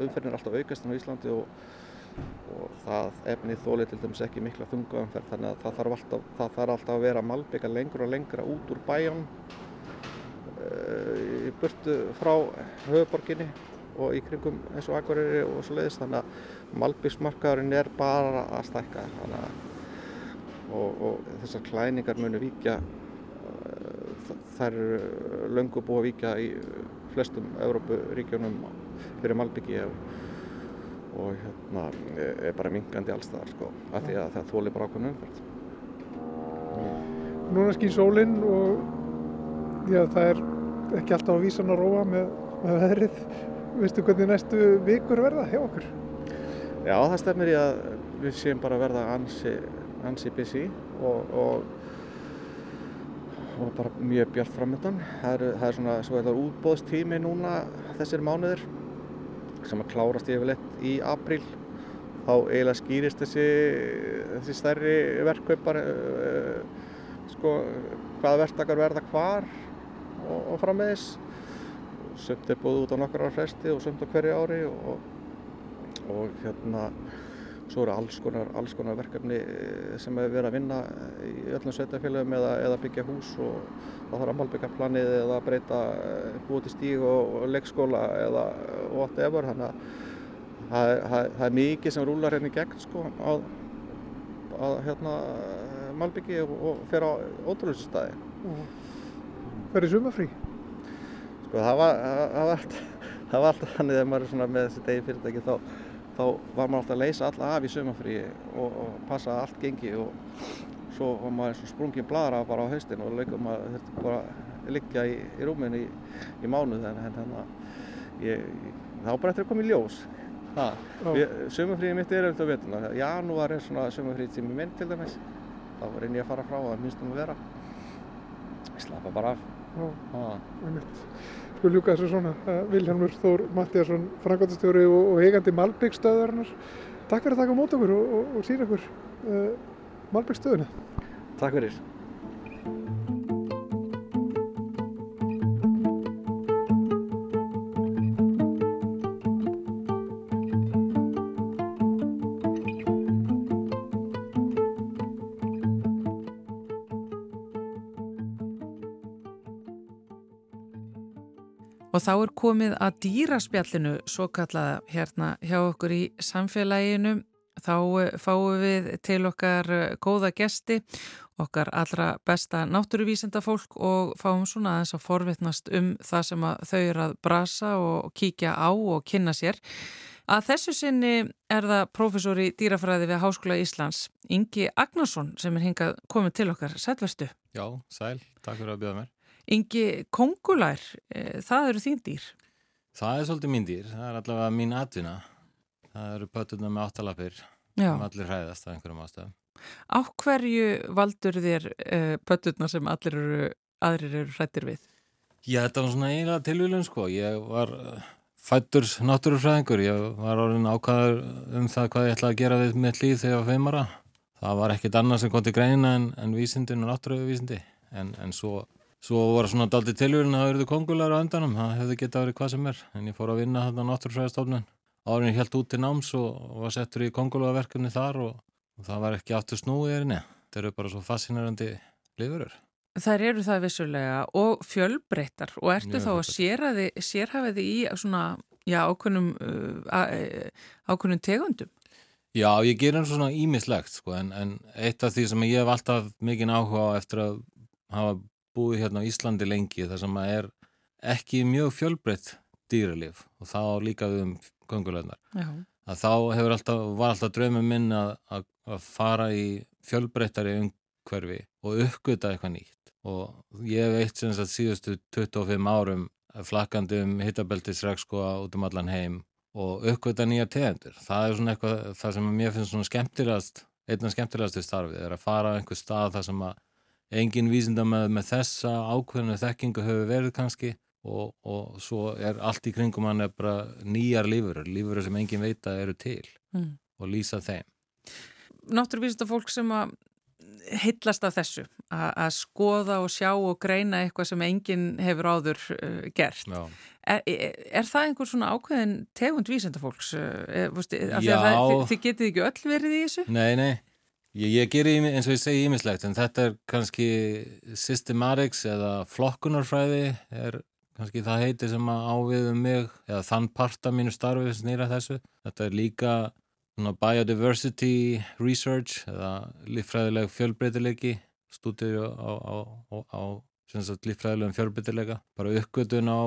umferðin er alltaf aukast á Íslandi og, og það efnið þólir til dæmis ekki mikla þunga umferð þannig að það þarf alltaf, það þarf alltaf að vera malbygga lengur og lengra út úr bæjan í burtu frá höfuborginni og í kringum eins og Akureyri og svo leiðist þannig að malbyggsmarkaðurinn er bara að stækka. Að og, og þessar klæningar munu víkja þær eru löngu búið að víkja í flestum Evrópuríkjónum fyrir Malbyggi og, og hérna er bara mingandi allstaðar sko, af því að það þóli bara ákveðin umferð. Núna skýr sólinn og já, það er ekki alltaf að vísa hann að róa með, með veðrið. Veistu hvernig næstu vikur verða hjá okkur? Já, það stefnir í að við séum bara verða ansi, ansi busy og, og og bara mjög bjart framöndan. Það það er svona svo útbóðstími núna þessir mánuðir sem að klárast yfirleitt í apríl. Þá eiginlega skýrist þessi, þessi stærri verkkaupar uh, sko, hvaða verktakar verða hvar og, og frammeðis. Sumt er búið út á nokkar ára fresti og sumt á hverju ári og, og hérna svo eru alls konar, alls konar verkefni sem hefur verið að vinna í öllum sveitafélagum eða, eða byggja hús og það þarf að málbyggja planið eða breyta búið til stíg og, og leikskóla eða whatever. Þannig að það, það, það er mikið sem rúlar hérna í gegn sko að, að hérna málbyggi og, og fer á ótrúlega stæði Verður sumafrí? Sko það var, það var, það var alltaf þannig þegar maður er svona með þessi degi fyrirtæki þá, þá var maður alltaf að leysa alla af í sumafríi og, og passa að allt gengi og svo var maður eins og sprungin bladra bara á haustin og leikum maður þurfti bara að liggja í, í rúminu í, í mánuð en hérna þá bara eftir að koma í ljós Sumafríði mitt er auðvitað vetuna. Janúar er svona sumafríði tími minn til dæmis. Þá reynir ég að fara frá það minnstum að vera. Ég slappa bara af. Sko ljúka þessu svona. Vilhelmur Þór Mattíasson, frangværtastjóri og, og heigandi Malbyggstöðurinnar. Takk fyrir að taka á mót okkur og, og, og sína okkur uh, Malbyggstöðuna. Takk fyrir. Og þá er komið að dýraspjallinu svo kallaða hérna hjá okkur í samfélaginu. Þá eh, fáum við til okkar eh, góða gesti, okkar allra besta náttúruvísenda fólk og fáum svona aðeins að forvitnast um það sem þau eru að brasa og kíkja á og kynna sér. Að þessu sinni er það profesor í dýrafræði við Háskóla Íslands, Ingi Agnarsson sem er hingað komið til okkar. Sælverstu? Já, sæl. Takk fyrir að bjóða mér. Ingi kongulær, e, það eru þín dýr? Það er svolítið mín dýr, það er allavega mín atvinna. Það eru pötuna með áttalapir sem allir hræðast af einhverjum ástæðum. Á hverju valdur þér e, pötuna sem allir eru, aðrir eru hrættir við? Já, þetta var svona eiginlega tilvílun sko. Ég var fættur náttúrufræðingur, ég var orðin ákvæður um það hvað ég ætlaði að gera við mitt líð þegar ég var feimara. Það var ekkit annað sem kom til greina en, en vísindin og náttúruvísindi en, en svo Svo var svona daldi tilvíðin að það eruðu kongular á endanum, það hefði getið að verið hvað sem er, en ég fór að vinna á náttúrfræðastofnun. Árin ég held út til náms og, var settur í kongularverkefni þar og, og það var ekki aftur snúið erinni. Það eru bara svo fascinerandi lifurur. Það eru það vissulega og fjölbreyttar og ertu Mjög þá að sérhafa þið í svona, já, ákveðnum, uh, ákveðnum tegundum? Já, ég ger einn svona ímislegt, sko, en, en eitt af því sem ég hef alltaf mikinn áhuga á eftir að hafa búið hérna á Íslandi lengi þar sem að er ekki mjög fjölbreytt dýralif og þá líka við um kongulegnar að þá hefur alltaf, var alltaf draumum minn að, að, að fara í fjölbreyttari umhverfi og uppgöta eitthvað nýtt. Og ég veit sem sagt síðustu 25 árum flakkandi um hittabeltisregskoa út um allan heim og uppgöta nýja tegendur. Það er svona eitthvað, það sem mér finnst svona skemmtilegast, einna skemmtilegast í starfið er að fara á einhver stað þar sem að engin vísindamæð með þessa ákveðinu þekkingu hefur verið kannski og, og svo er allt í kringum hann er bara nýjar lífurur, lífurur sem engin veita eru til mm. og lýsa þeim. Náttúruvísita fólk sem að heitlast af þessu, að skoða og sjá og greina eitthvað sem enginn hefur áður uh, gert. Er, er, það einhver svona ákveðin tegund vísenda fólks? Uh, er, þið getið ekki öll verið í þessu? Nei, nei. Ég, ég ger eins og ég segi ímislegt en þetta er kannski systematics eða flokkunarfræði er kannski það heiti sem að ávið um mig eða þann parta mínu starfi sem snýra þessu. Þetta er líka biodiversity research eða líffræðileg fjölbreytileiki stúdir á, á, á, á líffræðilegum fjölbreytileika bara uppgötun á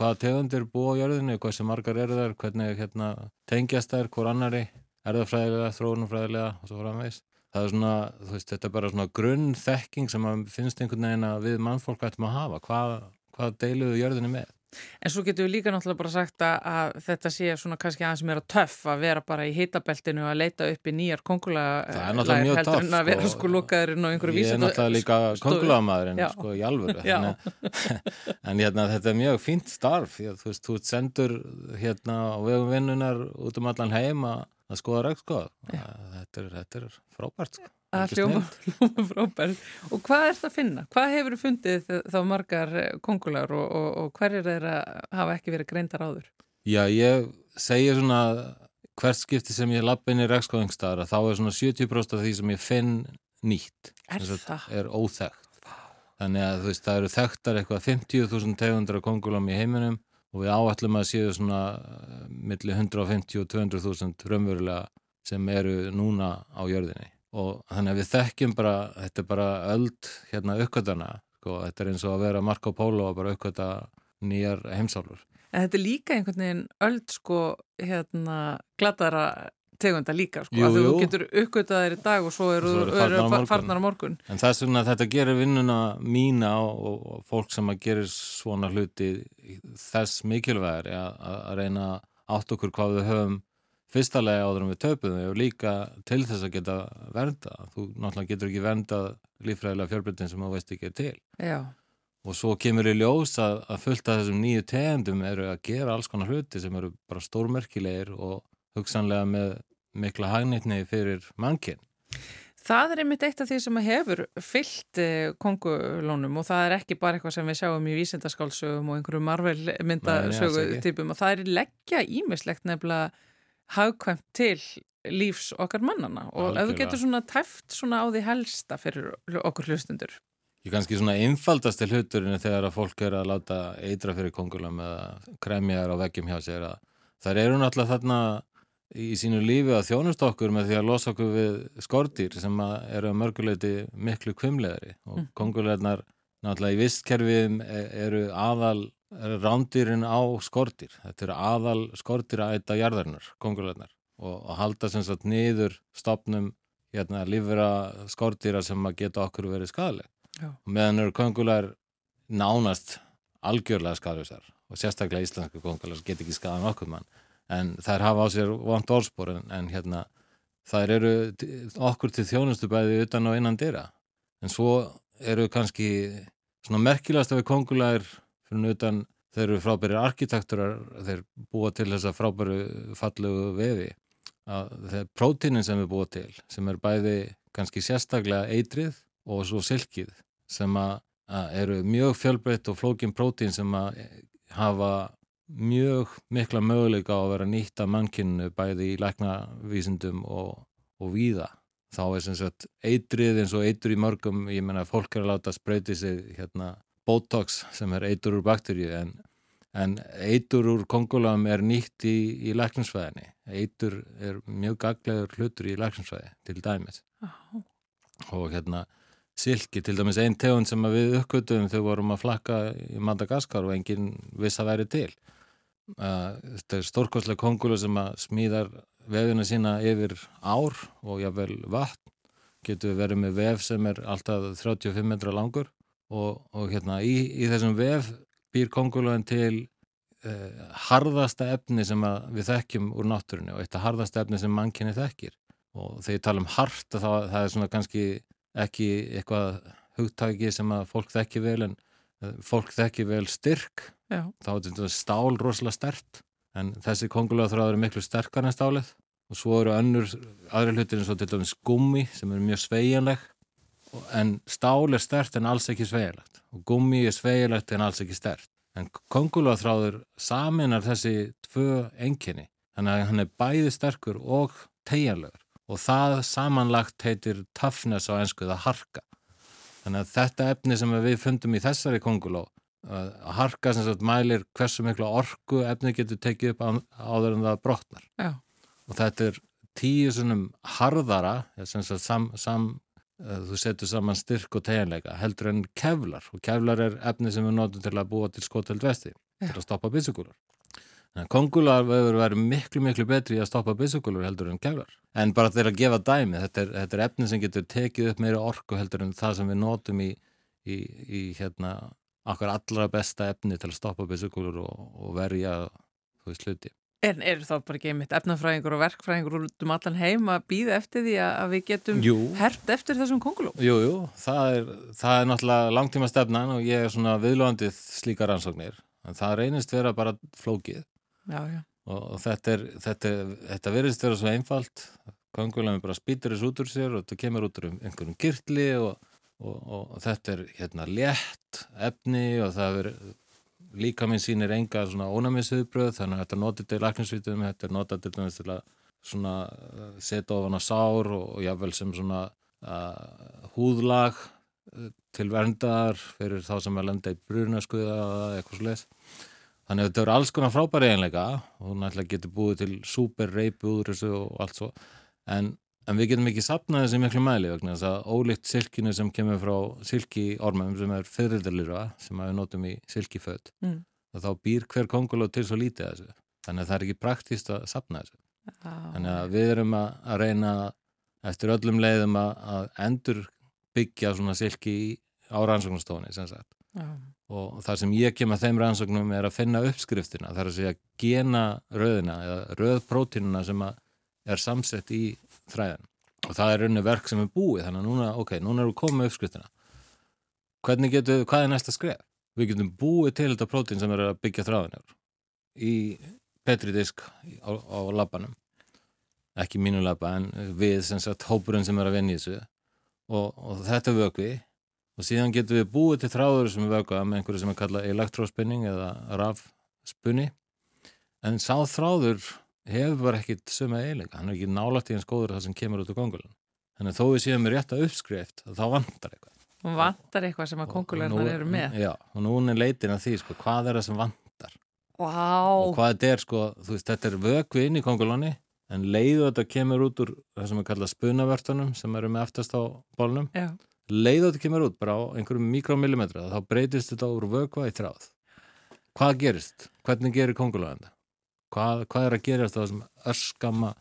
hvaða tegundir búa á jörðinu, hvað sem margar eru þar hvernig hérna, tengjast þær, hvor annari erðafræðilega, þróunumfræðilega og svo framvegs það er svona, þú veist, þetta er bara svona grunn þekking sem finnst einhvern veginn að við mannfólk ættum að hafa, hvað, hvað deiluðu jörðinni með? En svo getur við líka náttúrulega bara sagt að, að þetta sé svona kannski aðeins meira töff að vera bara í hitabeltinu og að leita upp í nýjar kongulega heldur en að vera sko, sko lúkaðurinn og einhverju vísið. Ég er náttúrulega líka kongulegamadurinn sko í alvöru. En hérna þetta er mjög fínt starf, þú veist, þú sendur hérna á vegum vinnunar út um allan heim að skoða rægt sko. Þetta er, þetta er frábært sko. að hljóma, hljóma frábært. Og hvað er þetta að finna? Hvað hefur þú fundið þá margar kongular og, og, og hver er þeirra hafa ekki verið greindar áður? Já, ég segja svona hvert skipti sem ég lapp inn í rægskóðingstæðara þá er svona 70% af því sem ég finn nýtt. Er, er óþægt þannig að veist, það eru þekktar eitthvað 50.000 tegundra kongulam í heiminum og við áætlum að séu svona uh, millir 150 og 200 þúsund raunverulega sem eru núna á jörðinni og þannig að við þekkjum bara, þetta er bara öld hérna uppkvötana, sko, þetta er eins og að vera Marco Polo og bara uppkvöta nýjar heimsálfur. En þetta er líka einhvern veginn öll sko hérna glatara tegunda líka sko, Jú, að þú getur uppgötað þér í dag og svo eru er farnar á morgun. En það er svona að þetta gerir vinnuna mína og, og, fólk sem að gerir svona hluti þess mikilvægari að, að reyna átt okkur hvað við höfum fyrstalega áður en við töpum og líka til þess að geta vernda. Þú náttúrulega getur ekki vernda líffræðilega fjölbreytin sem þú veist ekki er til. Já, Og svo kemur í ljós að, að fullt af þessum nýju tegundum eru að gera alls konar hluti sem eru bara stórmerkilegir og hugsanlega með mikla hagnitni fyrir mannkinn. það er einmitt eitt af því sem hefur fyllt eh, kongulónum og það er ekki bara eitthvað sem við sjáum í vísindaskálsögum og einhverju Marvel Nei, nei, myndasögu alls ekki. típum og það er leggja ímislegt nefnilega hagkvæmt til lífs okkar mannana og ef þú getur svona tæft svona á því helsta fyrir okkur hlustundur. Ég kannski svona einfaldasti hluturinn er þegar að fólk er að láta eitra fyrir kongulam eða kremja þær á veggjum hjá sér að þær eru náttúrulega þarna í sínu lífi að þjónust okkur með því að losa okkur við skordýr sem eru að mörguleiti miklu kvimleðri og kongulegnar náttúrulega í vistkerfiðum e- eru aðal eru rándýrin á skordýr. Þetta eru aðal skordýr að ætta jarðarinnar, kongulegnar og, og halda sem sagt niður stopnum hérna, lífvera skordýra sem að geta okkur verið skadaleg meðan eru köngular nánast algjörlega skadusar og sérstaklega íslenska köngular sem get ekki skadan okkur mann en þær hafa á sér vant orðspor en, en hérna þær eru okkur til þjónustu bæði utan og innan dyra. En svo eru kannski svona merkilegast við köngular fyrir utan þeir eru frábærir arkitekturar þeir búa til þessa frábæru fallegu vefi. Að þeir prótínin sem við búa til sem er bæði kannski sérstaklega eitrið og svo silkið sem að, að eru mjög fjölbreytt og flókin prótín sem að hafa mjög mikla möguleika á að vera nýtt af mannkynnu bæði í læknavísindum og, og víða. Þá er sem sagt eitrið eins og eitur í mörgum, ég menna fólk er að láta sprauti sig hérna Botox sem er eitur úr bakteríu en, en eitur úr kongulam er nýtt í, í læknisfæðinni. Eitur er mjög gaglegur hlutur í læknisfæði til dæmis og hérna silki, til dæmis einn tegund sem við uppgötum þegar vorum að flakka í Madagaskar og enginn viss að væri til þetta er stórkostlega kongulu sem að smíðar vefina sína yfir ár og jáfnvel vatn. Getur verið með vef sem er alltaf 35 metra langur og, og hérna í, í þessum vef býr konguluðin til uh, harðasta efni sem við þekkjum úr náttúrunni og eitt af harðasta efni sem mannkynni þekkir. Og þegar ég tala um hart þá það er svona kannski ekki eitthvað hugtæki sem að fólk þekki vel en eh, fólk þekki vel styrk Já. þá er þetta stál rosalega stert en þessi kongulega þráður er miklu sterkar en stálið. Og svo eru önnur aðri hlutir eins og til dæmis gummi sem er mjög sveigjanleg. Og- en stál er stert en alls ekki sveigjanlegt. Og gummi er sveigjanlegt en alls ekki stert. En kongulega þráður saminar þessi tvö enginni þannig að hann er bæði sterkur og tegjanlegur og það samanlagt heitir toughness á ennsku það harka. Þannig að þetta efni sem við fundum í þessari konguló að harka sem sagt mælir hversu miklu orku efni getur tekið upp á- áður en það brotnar. Já. og þetta er tíu sunnum harðara sem sagt sam, sam eh, þú setur saman styrk og tegjanleika heldur en kevlar. Og kevlar er efni sem við notum til að búa til skoteld vesti til að stoppa byssukúlur kongular hefur verið miklu miklu betri að stoppa byssukúlur heldur en kevlar. En bara þeir að gefa dæmi þetta er, þetta er efni sem getur tekið upp meira orku heldur en það sem við notum í, í, í hérna okkar allra besta efni til að stoppa byssukúlur og, og verja þú veist hluti En eru þá bara ekki einmitt efnafræðingur og verkfræðingur út um allan heim að býða eftir því að við getum Jú. hert eftir þessum konguló? Jú, jú, það er, það er náttúrulega langtíma stefnan og ég er svona viðlóðandið slíka rannsóknir en það reynist vera bara flókið Já, já. og, og þetta er, þetta, þetta verðist vera svo einfalt kongulami bara spýtur þess út úr sér og þetta kemur út úr um einhverjum kirtli og, og, og, þetta er hérna létt efni og það er líka minn sýnir enga svona ónæmisviðbröð þannig að þetta notið til læknisvítum þetta er notið til dæmis til að svona uh, setja ofan á sár og, og jáfnvel sem svona uh, húðlag uh, til verndar fyrir þá sem er lenda í brunaskuða eða eitthvað leis Þannig að þetta eru alls konar frábæri einleika og hún ætla getur búið til súper reypi úr þessu og allt svo. En, en við getum ekki sapnað þessi miklu mæli vegna þess að ólíkt silkinu sem kemur frá silki ormum sem er fyrirðalýra sem að við notum í silkiföld Mm. þá býr hver konguló til svo lítið þessu þannig að það er ekki praktíst að sapna þessu þannig að við erum að, að reyna eftir öllum leiðum að, að endur byggja svona silki á rannsóknarstofunni sem sagt Já. og það sem ég kem að þeim rannsóknum er að finna uppskriftina, það er að segja gena röðina eða röðprótínuna sem að er samsett í þræðin og það er raunni verk sem er búið þannig að núna, ok, núna erum við komið með uppskriftina. Hvernig getum við, hvað er næsta skref? Við getum búið til þetta prótín sem er að byggja þráðinur í petridisk á, á labbanum. Ekki mínu labba en við sem sagt hópurinn sem er að vinna í þessu. Og, og þetta vökvi og síðan getum við búið til þráður sem er vökva með einhverju sem er kallað elektróspinning eða rafspunni en sá þráður hefur bara ekkit sömu eiginleika, hann er ekki nálægt í eins góður það sem kemur út á kongulun þannig að þó við séum með rétta uppskrift þá vantar eitthvað Hún vantar eitthvað sem að kongulegnar eru með. Já, og núna er leitin að því, sko, hvað er það sem vantar Vá! og hvað þetta er, sko, veist, þetta er vökvi inn í kongulunni en leiðu þetta kemur út úr það sem er kallað spunavörtunum sem eru með aftast á bólnum leiðu þetta kemur út bara á einhverjum mikromillimetra þá breytist þetta úr vökva í þráð hvað gerist? Hvernig gerir kongulunanda? Hvað, hvað er að gerast á þessum örskamma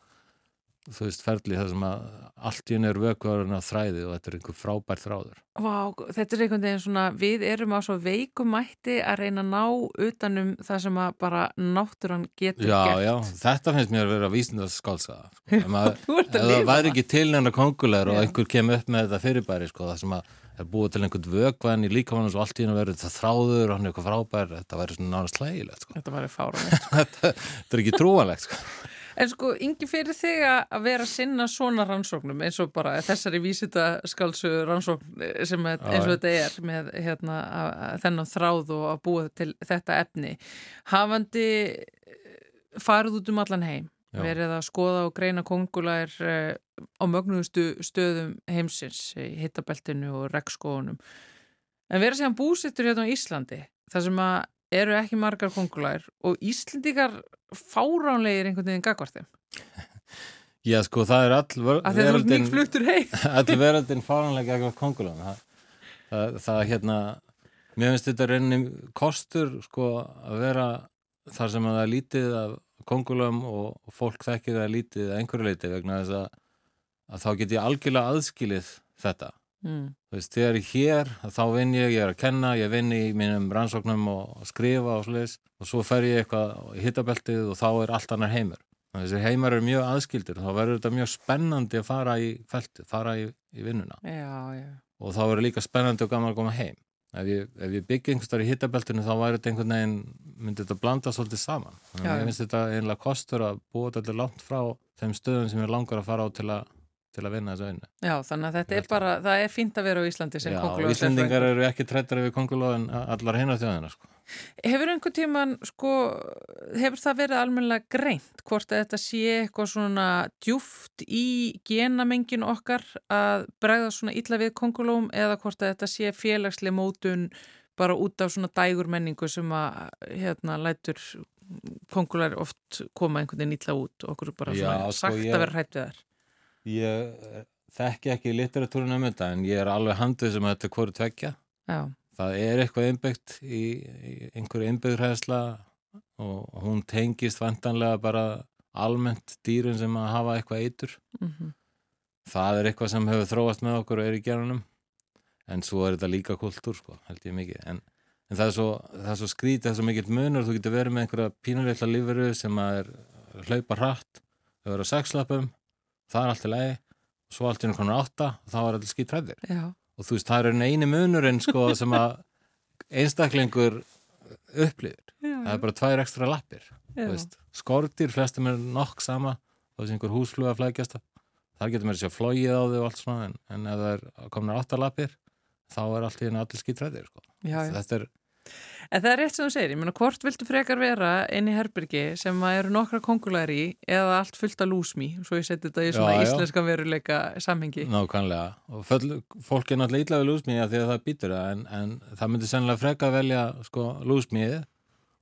þú veist, ferli það sem að allt í henni er vökvarinn að þræði og þetta er einhver frábær þráður Vá, þetta er einhvern veginn svona, við erum á svo veikum mætti að reyna að ná utanum það sem að bara náttúran getur Já, gert. já, þetta finnst mér að vera vísindast skálsaða sko. Ef það væri ekki til neina kongulegur og Já. einhver kemur upp með þetta fyrirbæri sko, það sem að er búið til einhvern vökvann í líkamann og allt í henni verður þetta þráður og hann er eitthvað frábær þetta væri svona nára slægilegt sko. Þetta var fáránlegt. þetta, þetta er ekki trúanlegt sko. En sko, yngi fyrir þig að vera að sinna svona rannsóknum eins og bara þessari vísitaskálsu rannsókn eh, sem eins og þetta er með hérna, þennan þráð og að búa til þetta efni. Hafandi eh, farið út um allan heim. Verið að skoða og greina kongulær uh, á mögnuðustu stöðum heimsins í hittabeltinu og regnskóðunum. En verið síðan búsittur hérna á Íslandi, þar sem að eru ekki margar kongulær og Íslendingar fáránlegir einhvern veginn gagvart þeim. Já, sko, það er all ver- Af því að þú ert mjög fluttur heim. all veröldin fáranlega eitthvað kongulun það, það, það hérna mér finnst þetta reyni kostur sko að vera þar sem að það er lítið af kongulum og, og fólk þekkir það lítið að einhverju leiti vegna þess að, að þá get ég algjörlega aðskilið þetta Mm. Þú veist, þegar ég er hér, þá vinn ég, ég er að kenna, ég vinn í mínum rannsóknum og, og skrifa og sliðis og svo fer ég eitthvað í hittabeltið og þá er allt annar heimur. Þessi heimar eru mjög aðskildir og þá verður þetta mjög spennandi að fara í feltið, fara í, í vinnuna Já, já. og þá verður líka spennandi og gaman að koma heim. Ef ég, ég byggi einhverstaðar í hittabeltinu þá væri þetta einhvern veginn, myndi þetta blanda svolítið saman. Þannig að ég finnst þetta einlega kostur að búa þetta langt frá þeim stöðum sem ég langar að fara á til að, til að vinna þessu vinnu. Já, þannig að þetta er bara, það er fínt að vera á Íslandi sem Já, kongulóð. Íslendingar eru ekki trættari við kongulóð en allar hinnar þjóðina sko. Hefur einhvern tíman, sko, hefur það verið almennilega greint hvort að þetta sé eitthvað svona djúft í genamengin okkar að bregða svona illa við kongulóm eða hvort að þetta sé félagslega mótun bara út af svona dægur menningu sem að hérna lætur kongular oft koma einhvern veginn illa út og okkur bara Já, sko, sagt ég- að vera hrætt við þær. Ég eh, þekki ekki literatúrin um þetta en ég er alveg handið sem að þetta er hvoru tvekja. Já, Það er eitthvað innbyggt í, í einhverju innbyggðræðsla og hún tengist vantanlega bara almennt dýrun sem að hafa eitthvað eitur. mhm. Það er eitthvað sem hefur þróast með okkur og er í gerunum en svo er þetta líka kultúr sko, held ég mikið. En, en það er svo, það er svo skrítið, það er svo mikill munur, þú getur verið með einhverja pínuleitla lífveru sem að er hlaupa hratt, þau eru á sexlöpum, það er allt í lagi, svo allt í einhvern átta, þá er allir skýt hræðir. já, Og þú veist, það er einu munurinn sko sem að einstaklingur upplifir. Það er bara tvær ekstra lappir. já. Skortir, flestum er nokk sama og þessi einhver húsfluga flækjast þar getur mér að sjá flóið á þau og allt svona en, en ef það er komnar áttalapir þá er allt í henni allir skítræðir sko. já, já. þetta er, En það er rétt sem þú segir, ég meina hvort viltu frekar vera inn í herbyrgi sem að eru nokkra kongulæri í eða allt fullt af lúsmi, svo ég seti þetta í svona Já, já. íslenska veruleika samhengi. nákvæmlega og föll, fólk er náttúrulega illa við lúsmíða því að það býtur það en, en það myndi sennilega freka velja sko lúsmíði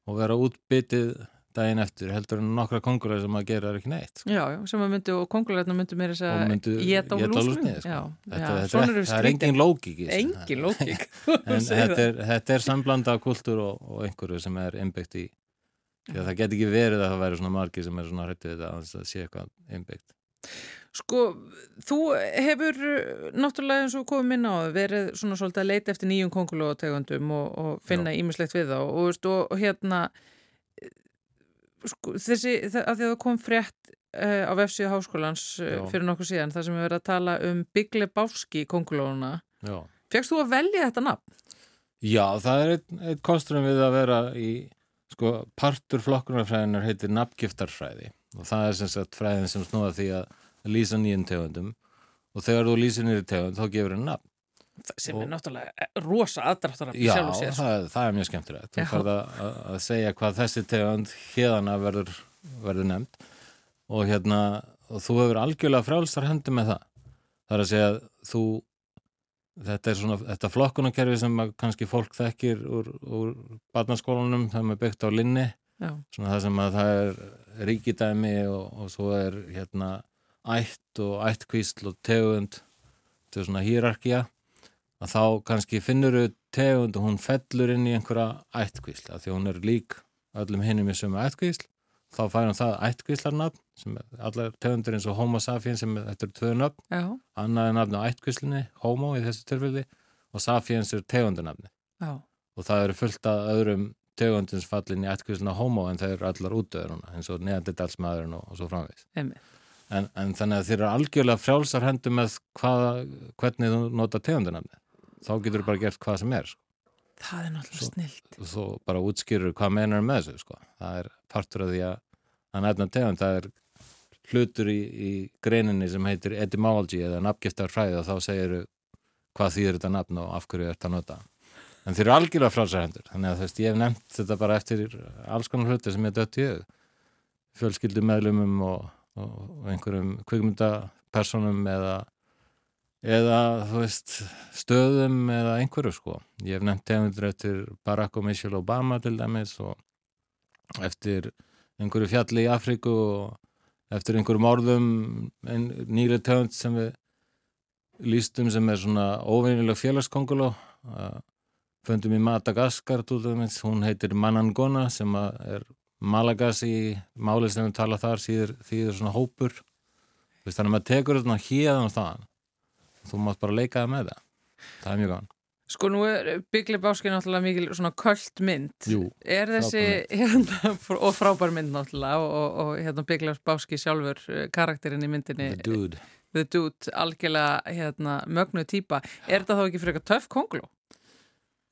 og vera útbyttið daginn eftir heldur en nokkra kongular sem að gera ekki neitt sko. Já, já, sem að myndu og kongularna myndu mér þess að geta á lúsmið, sko. Er, það er engin lógík þessu. Engin lógík en þetta er, þetta er samblanda kultúr og, og einhverju sem er innbyggt í það get ekki verið að það væri svona margi sem er svona hrættið þetta að það sé eitthvað innbyggt Sko, þú hefur uh, náttúrulega eins og komum inn á það verið svona svolítið að leita eftir nýjum kongulótegundum og, og finna ímislegt við þá. Og, og, og hérna eh, sko, þessi, það, að því að það kom frétt uh, á vefsíðu háskólans uh, Já. fyrir nokkuð síðan, þar sem við verðum að tala um Big Lebowski kongulóna Fegst þú að velja þetta nafn? Já það er einn ein kosturum við að vera í sko, partur flokkunarfræðinar heitir nafngiftarfræði. Og það er sem sagt fræðin sem snúða því að lýsa nýjum tegundum. Og þegar þú lýsir nýjum tegund þá gefur henni nafn Sem Og- er náttúrulega eh, rosa aðdráttarafn Já, sjálf og sér. sko. það, það er mjög skemmtilegt. Þú Já. færð að, segja hvað þessi tegund hérana verður, verður nefnd og hérna, og þú hefur algjörlega frálsar hendi með það. Það er að segja að þú, þetta er svona, þetta flokkunarkerfi sem kannski fólk þekkir úr, úr barnaskólanum, það er byggt á linni, Já, svona það sem að það er ríkidæmi og, og svo er hérna ætt og ættkvísl og tegund, þetta er svona hýrarkía að þá kannski finnur þau tegund og hún fellur inn í einhverja ættkvísl. Af því að hún er lík öllum hinnum í sömu ættkvísl þá fær hún það ættkvíslarnafn sem er allar tegundur eins og homo sapiens sem þetta eru tvö nöfn, já, annað er nafn á ættkvíslinni, homo í þessu tilfelli og sapiens er tegundunafni já, og það eru fullt af öðrum tegundins fallin í ættkvísluna homo en þeir eru allar útöður núna eins og neanderdalsmaðurinn og, og svo framvegis. Einmitt. en, en þannig að þeir eru algjörlega frjálsar hendur með hvaða, hvernig þú nota tegundunafni þá getur þú bara gert hvað sem er sko. Það er náttúrulega snilt. og þú bara útskýrur hvað meinar með þessu sko. það er partur af því að tegund, það er hlutur í, í greininni sem heitir etymology eða nafngiftar fræði og þá segir hvað þýðir þetta nafn og af hverju er þetta nota en þeir eru algjörlega frálsar hendur þannig að þú veist, ég hef nefnt þetta bara eftir alls konar hluti sem ég dött í hug fjölskyldu meðlumum og, og einhverjum kvikmyndapersonum eða eða þú veist stöðum eða einhverju sko. Ég hef nefnt tegundur eftir Barack og Michelle Obama til dæmis og eftir einhverju fjalli í Afríku og eftir einhverjum orðum ein, nýri tegund sem við lýstum sem er svona óveinileg félagskonguló fundum í Madagaskar hún heitir Manangona sem er Malagas í máli sem við tala þar síður, þýður svona hópur. Þannig að maður tekur þetta hérðan og þaðan þú mátt bara leika það með það það er mjög gaman Sko nú er Big Lebowski náttúrulega mikil svona köld mynd. Jú, Er þessi, hérna, og frábær mynd náttúrulega og, og, og hérna Big Lebowski sjálfur eh, karakterinn í myndinni, the dude The Dude, algjörlega hérna mögnu týpa. Er þetta þá ekki fyrir eitthvað töff kongló?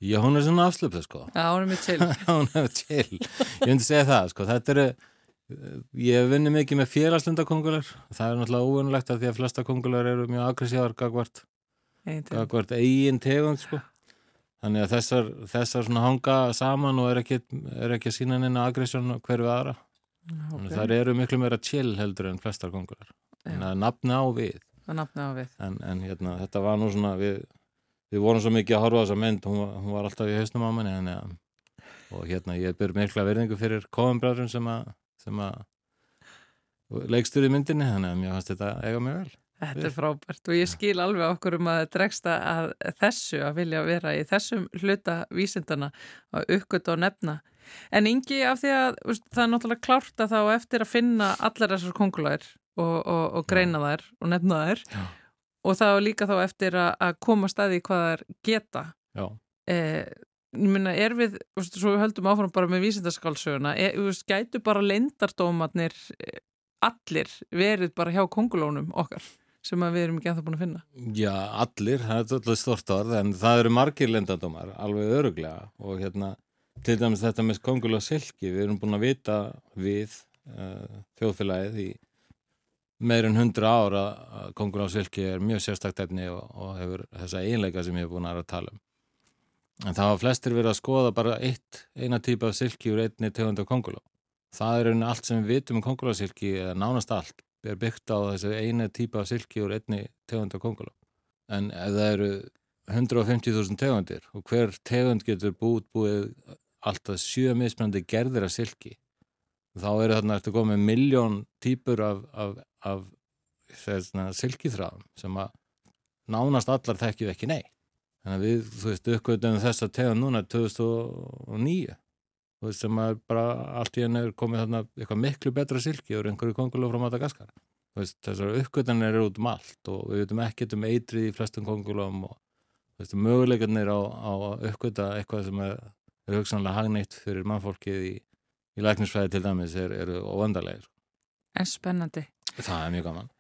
Já, hún er svona afslöpuð sko Já, hún er mitt til. hún er chill ég myndi segja það sko, þetta eru ég vunnið mikið með félagslundakongular það er náttúrulega óvunulegt að því að flesta kongular eru mjög aggressívar gagvart, gagvart eigin tegund sko. Þannig að þessar, þessar hanga saman og er ekki, er ekki að sína neina aggressjón hverju aðra. Að þær eru miklu meira chill heldur en flestar kongular þannig að nafna á við. Nafna á við. en, en hérna, þetta var nú svona við, við vorum svo mikið að horfa á þessa mynd. Hún, hún var alltaf í hausnum á manni og hérna ég byr mikla verðingu fyrir Coen-bræðurinn sem að sem að leikstur í myndinni þannig að mér fannst þetta eiga mjög vel Þetta er frábært og ég skil alveg okkur um að dregsta að þessu að vilja vera í þessum hluta vísindana að uppgöta og nefna. En yngi af því að það er náttúrulega klárt að þá eftir að finna allar þessar kongulæðir og, og, og greina þær og nefna þær Já. og þá líka þá eftir að, að koma staði hvað þær geta. Já, ég minna, er við, svo við höldum áfram bara með vísindaskálsöguna, veist, gætu bara leyndardómatnir eh, allir verið bara hjá kongulónum okkar sem við erum ekki ennþá búin að finna. Já, allir, það er alltaf stort orð en það eru margir lendandómar, alveg öruglega og hérna, til dæmis þetta með kongul og silki, við erum búin að vita við uh, þjóðfélagið í meir en hundra ára að kongul og silki er mjög sérstakt efni og, og hefur þessa einleika sem ég hef búin að tala um. En það hafa flestir verið að skoða bara eitt, eina típa af silki úr einni tegund af konguló. Það er raunin allt sem við vitum um kongulósilki, eða nánast allt, er byggt á þessu einu típa af silki úr einni tegund af konguló. En ef það eru 150.000 tegundir og hver tegund getur búið, búið alltaf sjö mismunandi gerðir af silki þá eru þarna eftir komið miljón típur af, af, af silkithraðum sem að nánast allar þekkju ekki nei þannig að við, þú veist, uppgötum þess að tegja núna 2009 þú veist, sem að bara allt í henni er komið þarna eitthvað miklu betra silki og einhverju konguló frá Madagaskar. Þú veist, þessar uppgötanir eru út um allt og við veitum ekkert um eitrið í flestum kongulóm og þú veist, möguleikarnir á, á að uppgöta eitthvað sem er, er hugsanlega hagneitt fyrir mannfólkið í, í læknisfæði til dæmis er, eru óvandarlegir En spennandi. Það er mjög gaman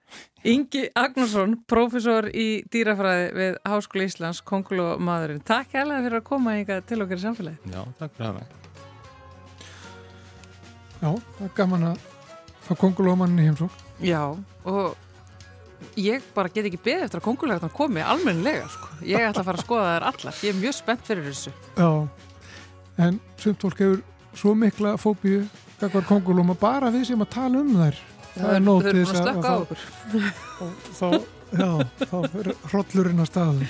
Ingi Agnarsson, profesor í dýrafræði við Háskóli Íslands, kongulómaðurinn. Takk hérlega fyrir að koma ykkar til okkar í samfélagi. Já, takk fyrir að mig. Já, það er gaman að fá kongulómanin í heimsók. Já, og ég bara get ekki beðið eftir að kongulegarnar komi almennilega, sko. Ég ætla að fara að skoða þær allar. Ég er mjög spennt fyrir þessu. Já, en sumt fólk hefur svo mikla fóbíu, kakvar kongulóma, bara við sem að tala um þær það er nót til þess að, að, þá, já, þá er hrollurinn að staðu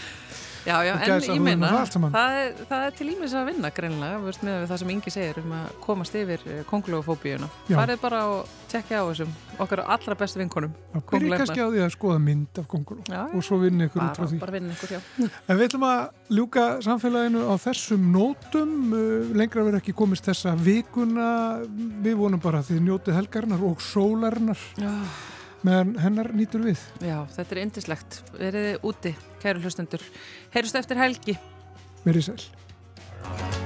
Já, já, en ég minna, það, það er til ímis að vinna greinlega, við veist með það sem Ingi segir um að komast yfir eh, kongulófóbíuna. Farið bara og tekja á þessum okkar allra bestu vinkonum. Það byrjir kannski á því að skoða mynd af konguló og svo vinna ykkur út frá því. Ykkur. En við ætlum að ljúka samfélaginu á þessum nótum, uh, lengra verður ekki komist þessa vikuna, við vonum bara að þið njótið helgarinnar og sólarinnar. Já meðan hennar nýtur við. Já, þetta er indislegt. Verðið úti, kæru hlustendur. Heyrjumst eftir helgi. Verðið sæl.